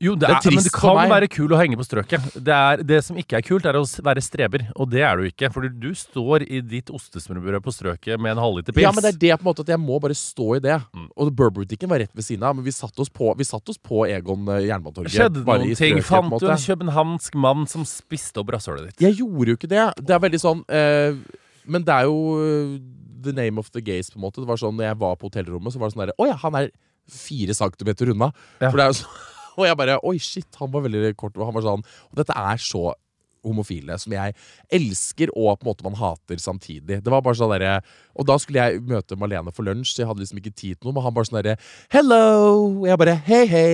Jo, det Det er er, men det kan være kul å henge på strøket. Det, er, det som ikke er kult, er å være streber. Og det er du ikke. For du står i ditt ostesmørbrød på strøket med en halvliter pils. Ja, men det er det på en måte at jeg må bare stå i det. Mm. Og Burberry-butikken var rett ved siden av, men vi satte oss på, vi satte oss på Egon eh, Jernbanetorget. Skjedde det noen ting? Fant du en københavnsk mann som spiste opp rasshølet ditt? Jeg gjorde jo ikke det. Det er veldig sånn eh, Men det er jo eh, the name of the gays, på en måte. Det var sånn, når jeg var på hotellrommet, så var det sånn derre Å ja, han er fire centimeter unna. Ja. For det er jo så [laughs] Og jeg bare Oi, shit, han var veldig kort. Og han var sånn Og dette er så homofile, som jeg elsker og på en måte man hater samtidig. Det var bare sånn derre Og da skulle jeg møte Malene for lunsj, så jeg hadde liksom ikke tid til noe. Men han bare sånn derre Hello! Og jeg bare Hei, hei.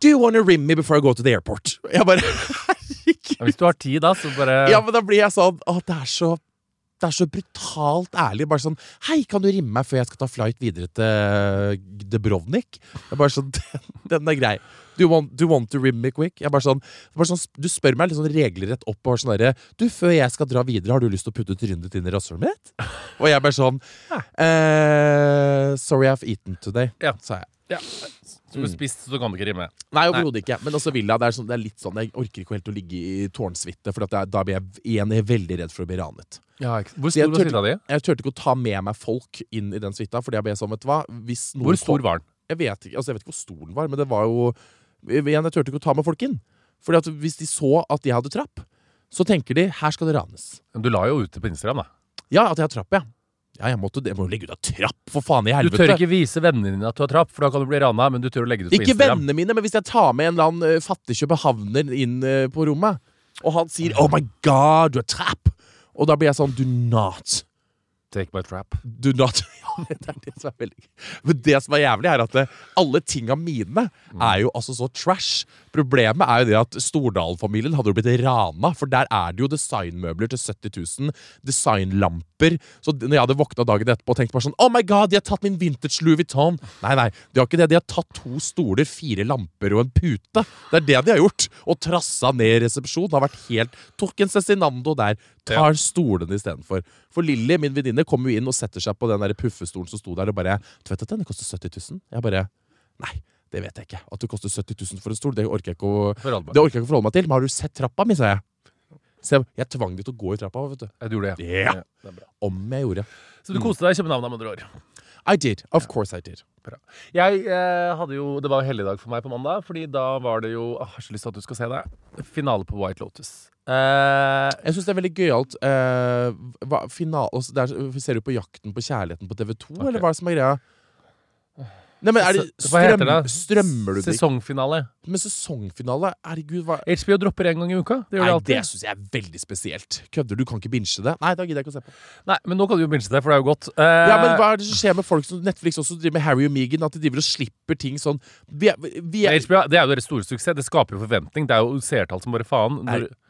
Do you wanna rim me before I go to the airport? Jeg bare [laughs] Herregud. Hvis du har tid, da, så bare Ja, men da blir jeg sånn Å, det er så det er så brutalt ærlig. Bare sånn Hei, kan du rimme meg før jeg skal ta flight videre til Dubrovnik? Det er bare sånn, [laughs] den, den er grei. Do you, want, do you want to rim me quick? Jeg bare sånn, bare sånn Du spør meg litt sånn regelrett opp. og sånn derre Du, før jeg skal dra videre, har du lyst til å putte trynet ditt inn i rasshølet mitt? Og jeg bare sånn eh, Sorry, I've eaten today, Ja. sa jeg. Ja. Så du har spist, så kan det ikke rime. Nei, overhodet ikke. Men også Villa. det, er sånn, det er litt sånn Jeg orker ikke helt å ligge i tårnsuite, for at jeg, da blir jeg igjen veldig redd for å bli ranet. Hvor stor var suita di? Jeg turte ikke å ta med meg folk inn i den suita, fordi jeg ble sånn, vet du hva Hvor stor var den? Jeg vet ikke, altså jeg vet ikke hvor stor den var, men det var jo Igjen, jeg turte ikke å ta med folk inn. Fordi at hvis de så at jeg hadde trapp, så tenker de her skal det ranes. Men Du la jo ut det på Instagram, da. Ja, at jeg har trapp, ja. Ja, jeg, måtte, jeg må jo legge ut av trapp, for faen i helvete! Du tør ikke vise vennene dine at du har trapp, for da kan du bli rana, men du tør å legge det ut på Ikke Instagram. vennene mine, men hvis jeg tar med en eller annen eh, fattig københavner inn eh, på rommet, og han sier 'Oh my God, du har trapp', Og da blir jeg sånn Do not Take my trap. Do not [laughs] Ja, det er det som er veldig Men det som er jævlig, er at det, alle tinga mine er jo altså så trash. Problemet er jo det at Stordalen-familien hadde jo blitt rana, for der er det jo designmøbler til 70 000. Designlamper. Så når jeg hadde våkna dagen etterpå og tenkt bare sånn Oh my god, de har tatt min vintage Louis Vuitton! Nei, nei, de har ikke det. De har tatt to stoler, fire lamper og en pute. Det er det de har gjort. Og trassa ned resepsjonen. Har vært helt Tok en Cezinando der. Tar stolene istedenfor. For Lilly, min venninne, kommer jo inn og setter seg på den der puffestolen som sto der, og bare Du vet at denne koster 70 000? Jeg bare Nei, det vet jeg ikke. At det koster 70 000 for en stol, det orker jeg ikke å Forholde meg. ikke å forholde meg til. Men har du sett trappa mi, sa jeg. Så jeg, jeg tvang de til å gå i trappa. vet du Jeg gjorde det, Ja. det ja det Om jeg gjorde. Så du koste deg i København, om andre år? I did. Of course I did. Jeg eh, hadde jo Det var helligdag for meg på mandag, Fordi da var det jo Jeg har så lyst til at du skal se det. Finale på White Lotus. Eh, Jeg syns det er veldig gøyalt. Uh, hva, final, altså, er, ser du på Jakten på kjærligheten på TV2, okay. eller hva er det som er greia? Nei, men er det, strøm, hva det? Strømmer du det? Sesongfinale. Men sesongfinale? Herregud, hva HBO dropper en gang i uka. Det Nei, alltid. det syns jeg er veldig spesielt. Kødder du? Kan ikke binche det? Nei, da gidder jeg ikke å se på. Nei, men nå kan du jo binge det, for det er jo godt. Uh... Ja, men Hva er det som skjer med folk som Netflix også driver med Harry og Megan? At de driver og slipper ting sånn Vi er, vi er, HBO, det er jo deres store suksess. Det skaper jo forventning. Det er jo seertall som bare faen. Når, skape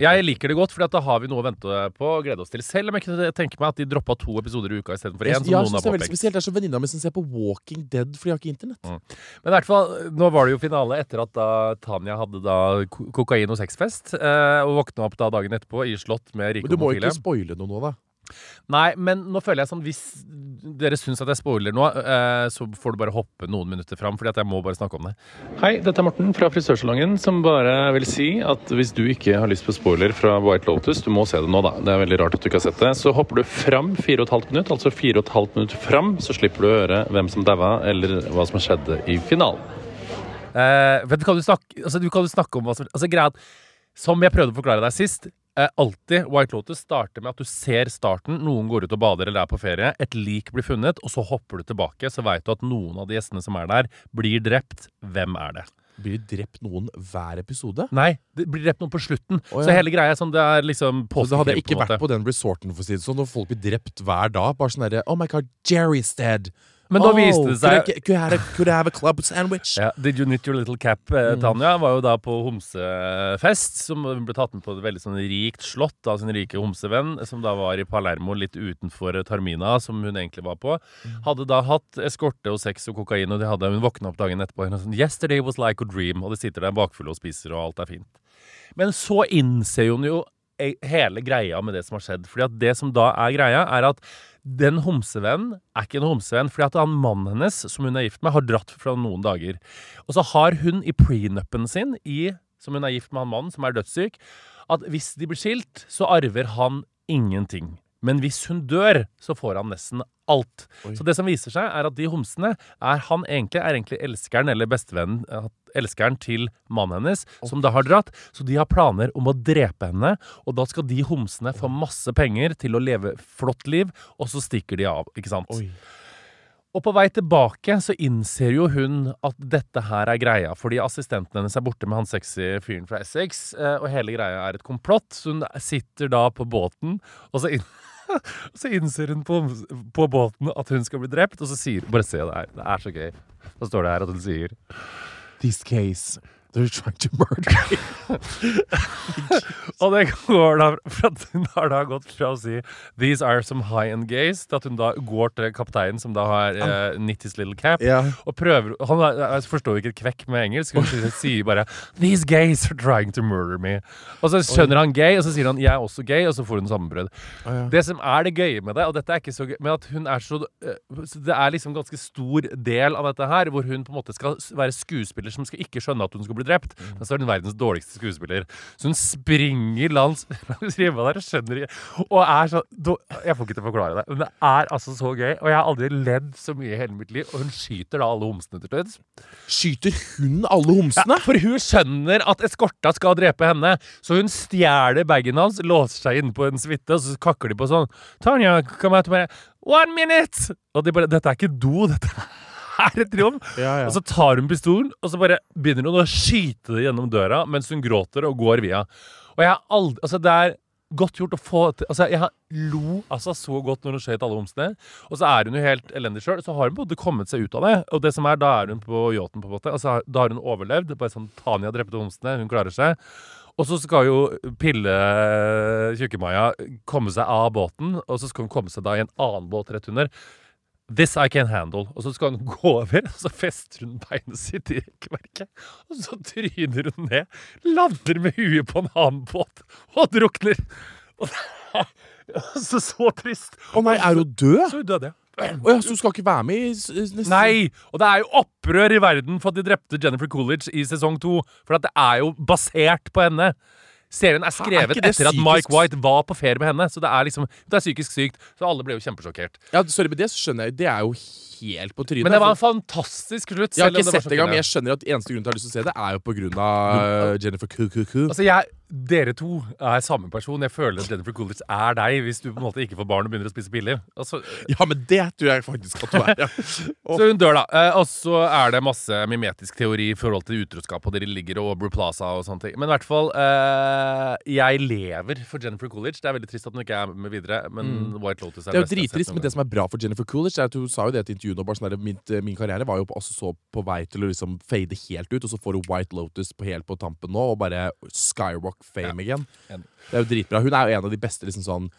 jeg liker det godt, for da har vi noe å vente på og glede oss til. Selv om jeg kunne tenke meg at de droppa to episoder i uka istedenfor én. Ja, det er veldig spesielt. Det er som venninna mi som ser på Walking Dead fordi jeg har ikke internett. Men i hvert fall, nå var det jo finale etter at da Tanja hadde da kokain- og sexfest. Eh, og våkna opp da dagen etterpå i slott med rike Men du må homofile. ikke spoile noe nå, da. Nei, men nå føler jeg sånn Hvis dere syns at jeg spoiler noe, eh, så får du bare hoppe noen minutter fram, Fordi at jeg må bare snakke om det. Hei, dette er Morten fra Frisørsalongen, som bare vil si at hvis du ikke har lyst på spoiler fra White Lotus, du må se det nå, da. Det er veldig rart at du ikke har sett det. Så hopper du fram fire og et halvt minutt, altså fire og et halvt minutt fram, så slipper du å høre hvem som daua, eller hva som skjedde i finalen. Eh, vet du, kan du, snakke, altså, du kan du snakke om hva som altså, greia at, Som jeg prøvde å forklare deg sist, alltid White Lotus starter med at du ser starten. Noen går ut og bader eller er på ferie. Et lik blir funnet, og så hopper du tilbake. Så veit du at noen av de gjestene som er der, blir drept. Hvem er det? Blir det drept noen hver episode? Nei, det blir drept noen på slutten. Oh, ja. Så hele greia er sånn, det er liksom Så det hadde ikke på vært på den resorten, for å si det sånn, når folk blir drept hver dag. Bare sånn derre Oh my god, Jerry's dead. Men da oh, viste det seg Could I, could I, have, a, could I have a club sandwich? Yeah. Did You Knit Your Little Cap, eh, Mm. Tanja, var jo da på homsefest. Som ble tatt med på et veldig sånn rikt slott av sin rike homsevenn, som da var i Palermo, litt utenfor Tarmina, som hun egentlig var på. Mm. Hadde da hatt eskorte og sex og kokain, og de hadde, hun våkna opp dagen etterpå og sånn Yesterday was like a dream, og de sitter der bakfulle og spiser, og alt er fint. Men så innser hun jo hele greia med det som har skjedd. Fordi at det som da er greia, er at den homsevennen er ikke en homsevenn. Fordi at han mannen hennes, som hun er gift med, har dratt fra noen dager. Og så har hun i prenupen sin, i, som hun er gift med han mannen, som er dødssyk, at hvis de blir skilt, så arver han ingenting. Men hvis hun dør, så får han nesten alt. Oi. Så det som viser seg, er at de homsene er han egentlig, er egentlig elskeren eller bestevennen, eh, elskeren til mannen hennes, som da har dratt. Så de har planer om å drepe henne, og da skal de homsene få masse penger til å leve flott liv, og så stikker de av, ikke sant? Oi. Og på vei tilbake så innser jo hun at dette her er greia, fordi assistenten hennes er borte med han sexy fyren fra Essex, eh, og hele greia er et komplott. Så hun sitter da på båten, og så, inn, så innser hun på, på båten at hun skal bli drept, og så sier Bare se det her, det er så gøy. Så står det her at hun sier This case, they're trying to murder me. [laughs] Og det går da for at hun har da gått fra å si 'These are some high-end gays' til at hun da går til kapteinen, som da har uh, knit little cap, yeah. og prøver Han er- jeg forstår ikke et kvekk med engelsk. Hun sier- bare 'These gays are trying to murder me'. Og så skjønner han gay, og så sier han 'Jeg er også gay', og så får hun sammenbrudd. Oh, ja. Det som er det gøye med det, og dette er ikke så gøy, men at hun er så øh, Det er liksom ganske stor del av dette her, hvor hun på en måte skal være skuespiller som skal ikke skjønne at hun skal bli drept. Men så er hun verdens dårligste skuespiller. Så hun springer langs [laughs] langs ribba der og skjønner Og er så då- Jeg får ikke til å forklare det, men det er altså så gøy. Og jeg har aldri ledd så mye i hele mitt liv. Og hun skyter da alle homsene til slutt. Skyter hun alle homsene? Ja, For hun skjønner at eskorta skal drepe henne, så hun stjeler bagen hans, låser seg inne på en suite, og så kakker de på sånn Tanja, kom her til meg. One minute! Og de bare Dette er ikke do, dette er et triumf! Ja, ja. Og så tar hun pistolen, og så bare begynner hun å skyte det gjennom døra mens hun gråter og går via. Og jeg har aldri Altså, det er godt gjort å få til Altså, jeg har- lo altså så godt når hun skjøt alle homsene. Og så er hun jo helt elendig sjøl. Så har hun på en måte kommet seg ut av det. Og det som er, da er hun på yachten, på en måte. Altså, da har hun overlevd. Bare sånn Tanja drepte homsene. Hun klarer seg. Og så skal jo Pille Tjukkemaja komme seg av båten, og så skal hun komme seg da i en annen båt rett under. This I can handle. Og så skal hun gå over, og så fester hun beinet sitt i rekkverket. Og så tryner hun ned, lander med huet på en annen båt og drukner. Og det er så, så trist. Å nei, er hun død? Så hun døde, ja. Å ja, så hun skal ikke være med i neste Nei! Og det er jo opprør i verden for at de drepte Jennifer Coolidge i sesong to. For at det er jo basert på henne. Serien er skrevet det etter at Mike White var på ferie med henne. Så det er liksom, det er psykisk sykt. Så alle ble jo kjempesjokkert. Ja, sorry, men det skjønner jeg. Det er jo helt på trynet. Men det var en fantastisk slutt. jeg har ikke sett det engang, men jeg skjønner at eneste grunn til at jeg har lyst til å se det, er jo på grunn av Jennifer Cuckoo. Altså, jeg, Dere to er samme person. Jeg føler at Jennifer Coolidge er deg hvis du på en måte ikke får barn og begynner å spise piller. Altså, [laughs] Ja, men det tror jeg faktisk at du er. Ja. [laughs] Så hun dør, da. Eh, og så er det masse mimetisk teori i forhold til utroskap, og dere ligger og Aubrey Plaza og sånne ting. Men i hvert fall eh, Jeg lever for Jennifer Coolidge. Det er veldig trist at hun ikke er med videre, men White Lotus er Det er jo drittrist, men det som er bra for Jennifer Coolidge, er at hun sa jo det til intervjuet nå, sånn min, min karriere var jo på, også så på vei til å liksom fade helt ut, og så får hun White Lotus på helt på tampen nå, og bare skyrock fame igjen. Det er jo dritbra. Hun er jo en av de beste liksom sånn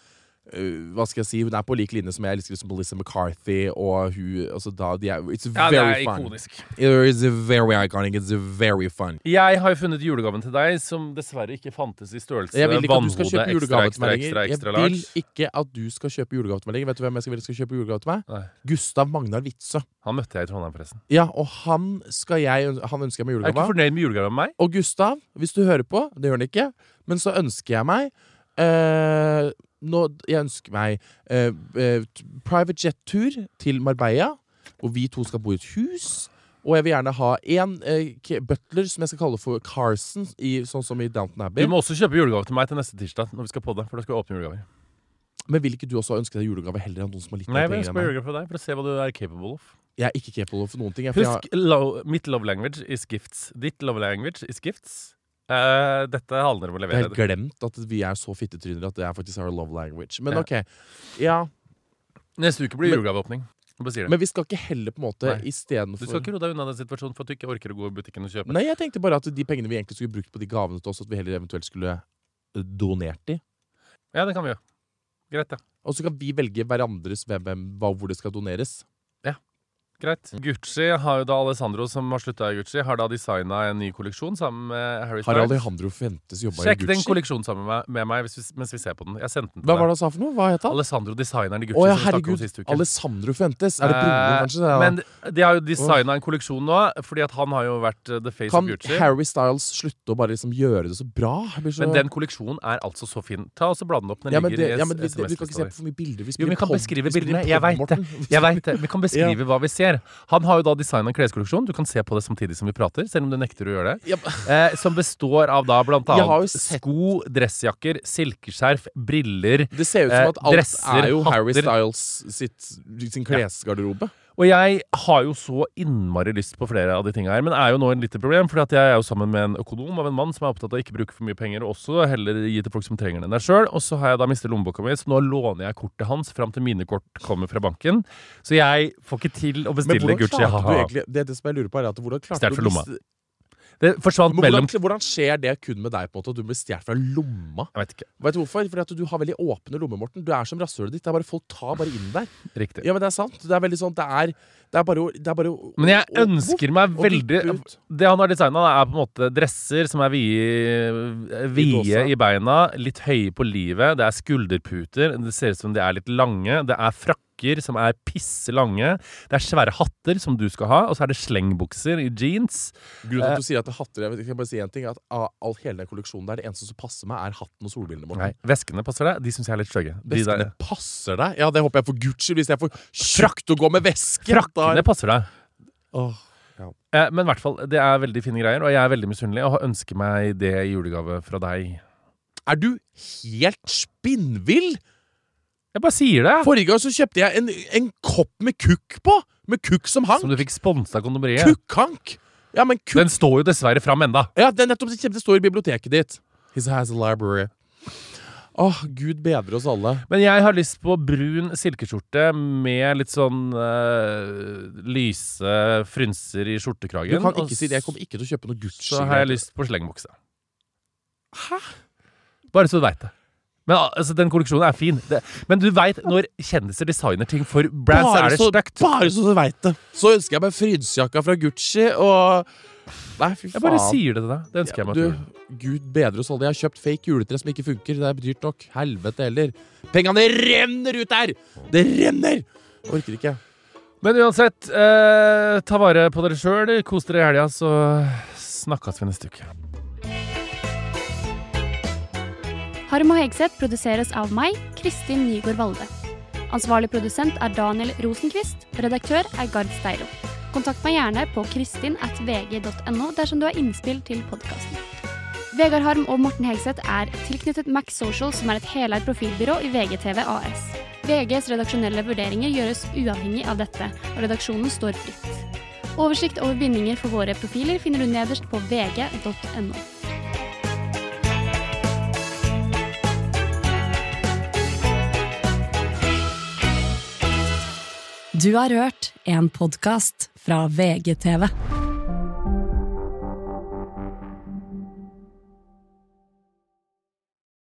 hva skal jeg si, Hun er på lik linje som jeg elsker liksom Melissa McCarthy og hun altså da, de er, It's Ja, very er fun. ikonisk. It's very iconic. It's very fun. Jeg har jo funnet julegaven til deg som dessverre ikke fantes i størrelse Jeg vil ikke at du skal vannhode kjøpe julegave ekstra, til meg ekstra, lenger. ekstra, Jeg vil ikke at du skal kjøpe julegave til meg lenger. Vet du hvem jeg skal, skal kjøpe julegave til meg? Nei. Gustav Magnar Witzøe. Han møtte jeg i Trondheim, forresten. Ja, og han skal jeg Han ønsker jeg meg Er ikke fornøyd med julegaven med meg? Og Gustav, hvis du hører på, det gjør han ikke, men så ønsker jeg meg eh, nå, Jeg ønsker meg uh, uh, private jet-tur til Marbella, hvor vi to skal bo i et hus. Og jeg vil gjerne ha en eh, butler som jeg skal kalle for Carson, i, sånn som i Downton Abbey. Du må også kjøpe julegave til meg til neste tirsdag. Når vi skal på det, for da skal vi åpne julegaver. Men vil ikke du også ønske deg julegave heller enn noen som har litt Nei, jeg vil ønske meg? julegave for deg, for å se hva du er capable of. Jeg er ikke capable of noen ting. Jeg, for jeg, Husk, lo mitt love language is gifts. Ditt love language is gifts. Eh, dette handler om å levere. jeg har glemt at vi er så fittetryner at det er faktisk our love language. Men Ja. ok, ja Neste uke blir julegaveåpning. Men vi skal ikke heller på en måte Nei. Du skal ikke roe deg unna den situasjonen for at du ikke orker å gå i butikken og kjøpe. Nei, jeg tenkte bare at de pengene vi egentlig skulle brukt på de gavene til oss, at vi heller eventuelt skulle eh, donert de. Ja, det kan vi gjøre. Greit, ja. Og så kan vi velge hverandres hvem, hvem, hva, hvor det skal doneres. Greit. Gucci har jo da Alessandro, som har slutta i Gucci, har da designa en ny kolleksjon sammen med Harry Styles. Har Alejandro Fentes jobba i Gucci? Sjekk den kolleksjonen sammen med, med meg hvis vi, mens vi ser på den. Jeg sendte den til Hva var det han sa for noe? Hva het han? Alessandro, designeren i Gucci, Å ja, herregud. Alessandro Fentes. Er det broren, Eh, kanskje? Da? Men de har jo designa en kolleksjon nå, fordi at han har jo vært eh, the face kan of Gucci. Kan Harry Styles slutte å bare liksom gjøre det så bra? Så... Men den kolleksjonen er altså så fin. Ta og så Bla den opp. Den ja, ligger det, ja, men vi, SMS vi kan ikke se på for mye bilder. Vi Jo, vi spiller kan beskrive bildene. Jeg veit det. Jeg vet det. Vi kan beskrive hva vi ser. Han har jo da designa en kleskolleksjon. Du kan se på det samtidig som vi prater, selv om du nekter å gjøre det. Ja, Eh, som består av da blant annet sko, dressjakker, silkeskjerf, briller. Det ser ut som Eh, at alt dresser, er jo Harry. Styles sitt, sin klesgarderobe. Og jeg har jo så innmari lyst på flere av de tinga her, men er jo nå en lite problem. fordi at jeg er jo sammen med en økonom av en mann som er opptatt av å ikke bruke for mye penger, og også heller gi til folk som trenger den der sjøl. Og så har jeg da mistet lommeboka mi, så nå låner jeg kortet hans fram til mine kort kommer fra banken. Så jeg får ikke til å Men bestille hvordan Gucci. klarte du egentlig Det, det som jeg lurer på er at hvordan klarte du å miste- Det forsvant Men mellom hvordan, hvordan skjer det kun med deg, på en måte at du blir stjålet fra lomma? Jeg vet ikke. Vet du hvorfor? Fordi at du har veldig åpne lommer, Morten. Du er som rasshølet ditt. Det er bare Folk tar bare inn der. Riktig. Ja, men det er sant. Det er veldig sånn Det er, det er bare å det er bare Men jeg å- å- ønsker meg å veldig vippe. Det han har designa, er på en måte dresser som er vide, vide i beina, litt høye på livet. Det er skulderputer. Det ser ut som de er litt lange. Det er frakker som er pisse lange. Det er svære hatter som du skal ha, og så er det slengbukser i jeans. Grunnen Eh. til at du sier at det er hatter Jeg kan bare si en ting At all, hele den kolleksjonen der Det eneste som passer meg, er hatten og solbrillene. Morten. Nei, Veskene passer deg. De syns jeg er litt stygge. Veskene de passer deg? Ja, det håper jeg for Gucci. Hvis jeg får frakt å gå med veske. Frakkene passer deg. Åh. Eh, Men i hvert fall, det er veldig fine greier, og jeg er veldig misunnelig og ønsker meg det i julegave fra deg. Er du helt spinnvill? Jeg bare sier det! Forrige gang så kjøpte jeg en, en kopp med kukk på. Med kukk som hank. Som du fikk sponsa av kondomeriet. Kukkhank. Ja, men kukk Den står jo dessverre fram enda. Ja, det er nettopp det, står i biblioteket ditt. His has a library. Åh, gud bedre oss alle. Men jeg har lyst på brun silkeskjorte med litt sånn uh, lyse frynser i skjortekragen. Du kan ikke si det. Jeg kommer ikke til å kjøpe noe Gucci. Så har jeg lyst på slengbukse. Hæ? Bare så du veit det. Men altså, Den kolleksjonen er fin. Det, men du veit, når kjendiser designer ting for brands, bare er det stygt. bare så du veit det. Så ønsker jeg meg frynsejakka fra Gucci og Nei, fy faen. Jeg bare sier det til deg. Det ønsker jeg meg. du. Gud bedre oss alle. Jeg har kjøpt fake juletre som ikke funker. Det er dyrt nok. Helvete heller. Pengene renner ut der! Det renner! Orker ikke. Men uansett, eh, ta vare på dere sjøl. Kos dere i helga, så snakkes vi neste uke. Harm og Hegseth produseres av meg, Kristin Nygaard Valde. Ansvarlig produsent er Daniel Rosenquist. Redaktør er Gard Steiro. Kontakt meg gjerne på kristin.vg.no dersom du har innspill til podkasten. Vegard Harm og Morten Hegseth er tilknyttet Max Social, som er et heleid profilbyrå i VGTV AS. VGs redaksjonelle vurderinger gjøres uavhengig av dette, og redaksjonen står fritt. Oversikt over bindinger for våre profiler finner du nederst på vg.no. Du har hørt en podkast fra VGTV.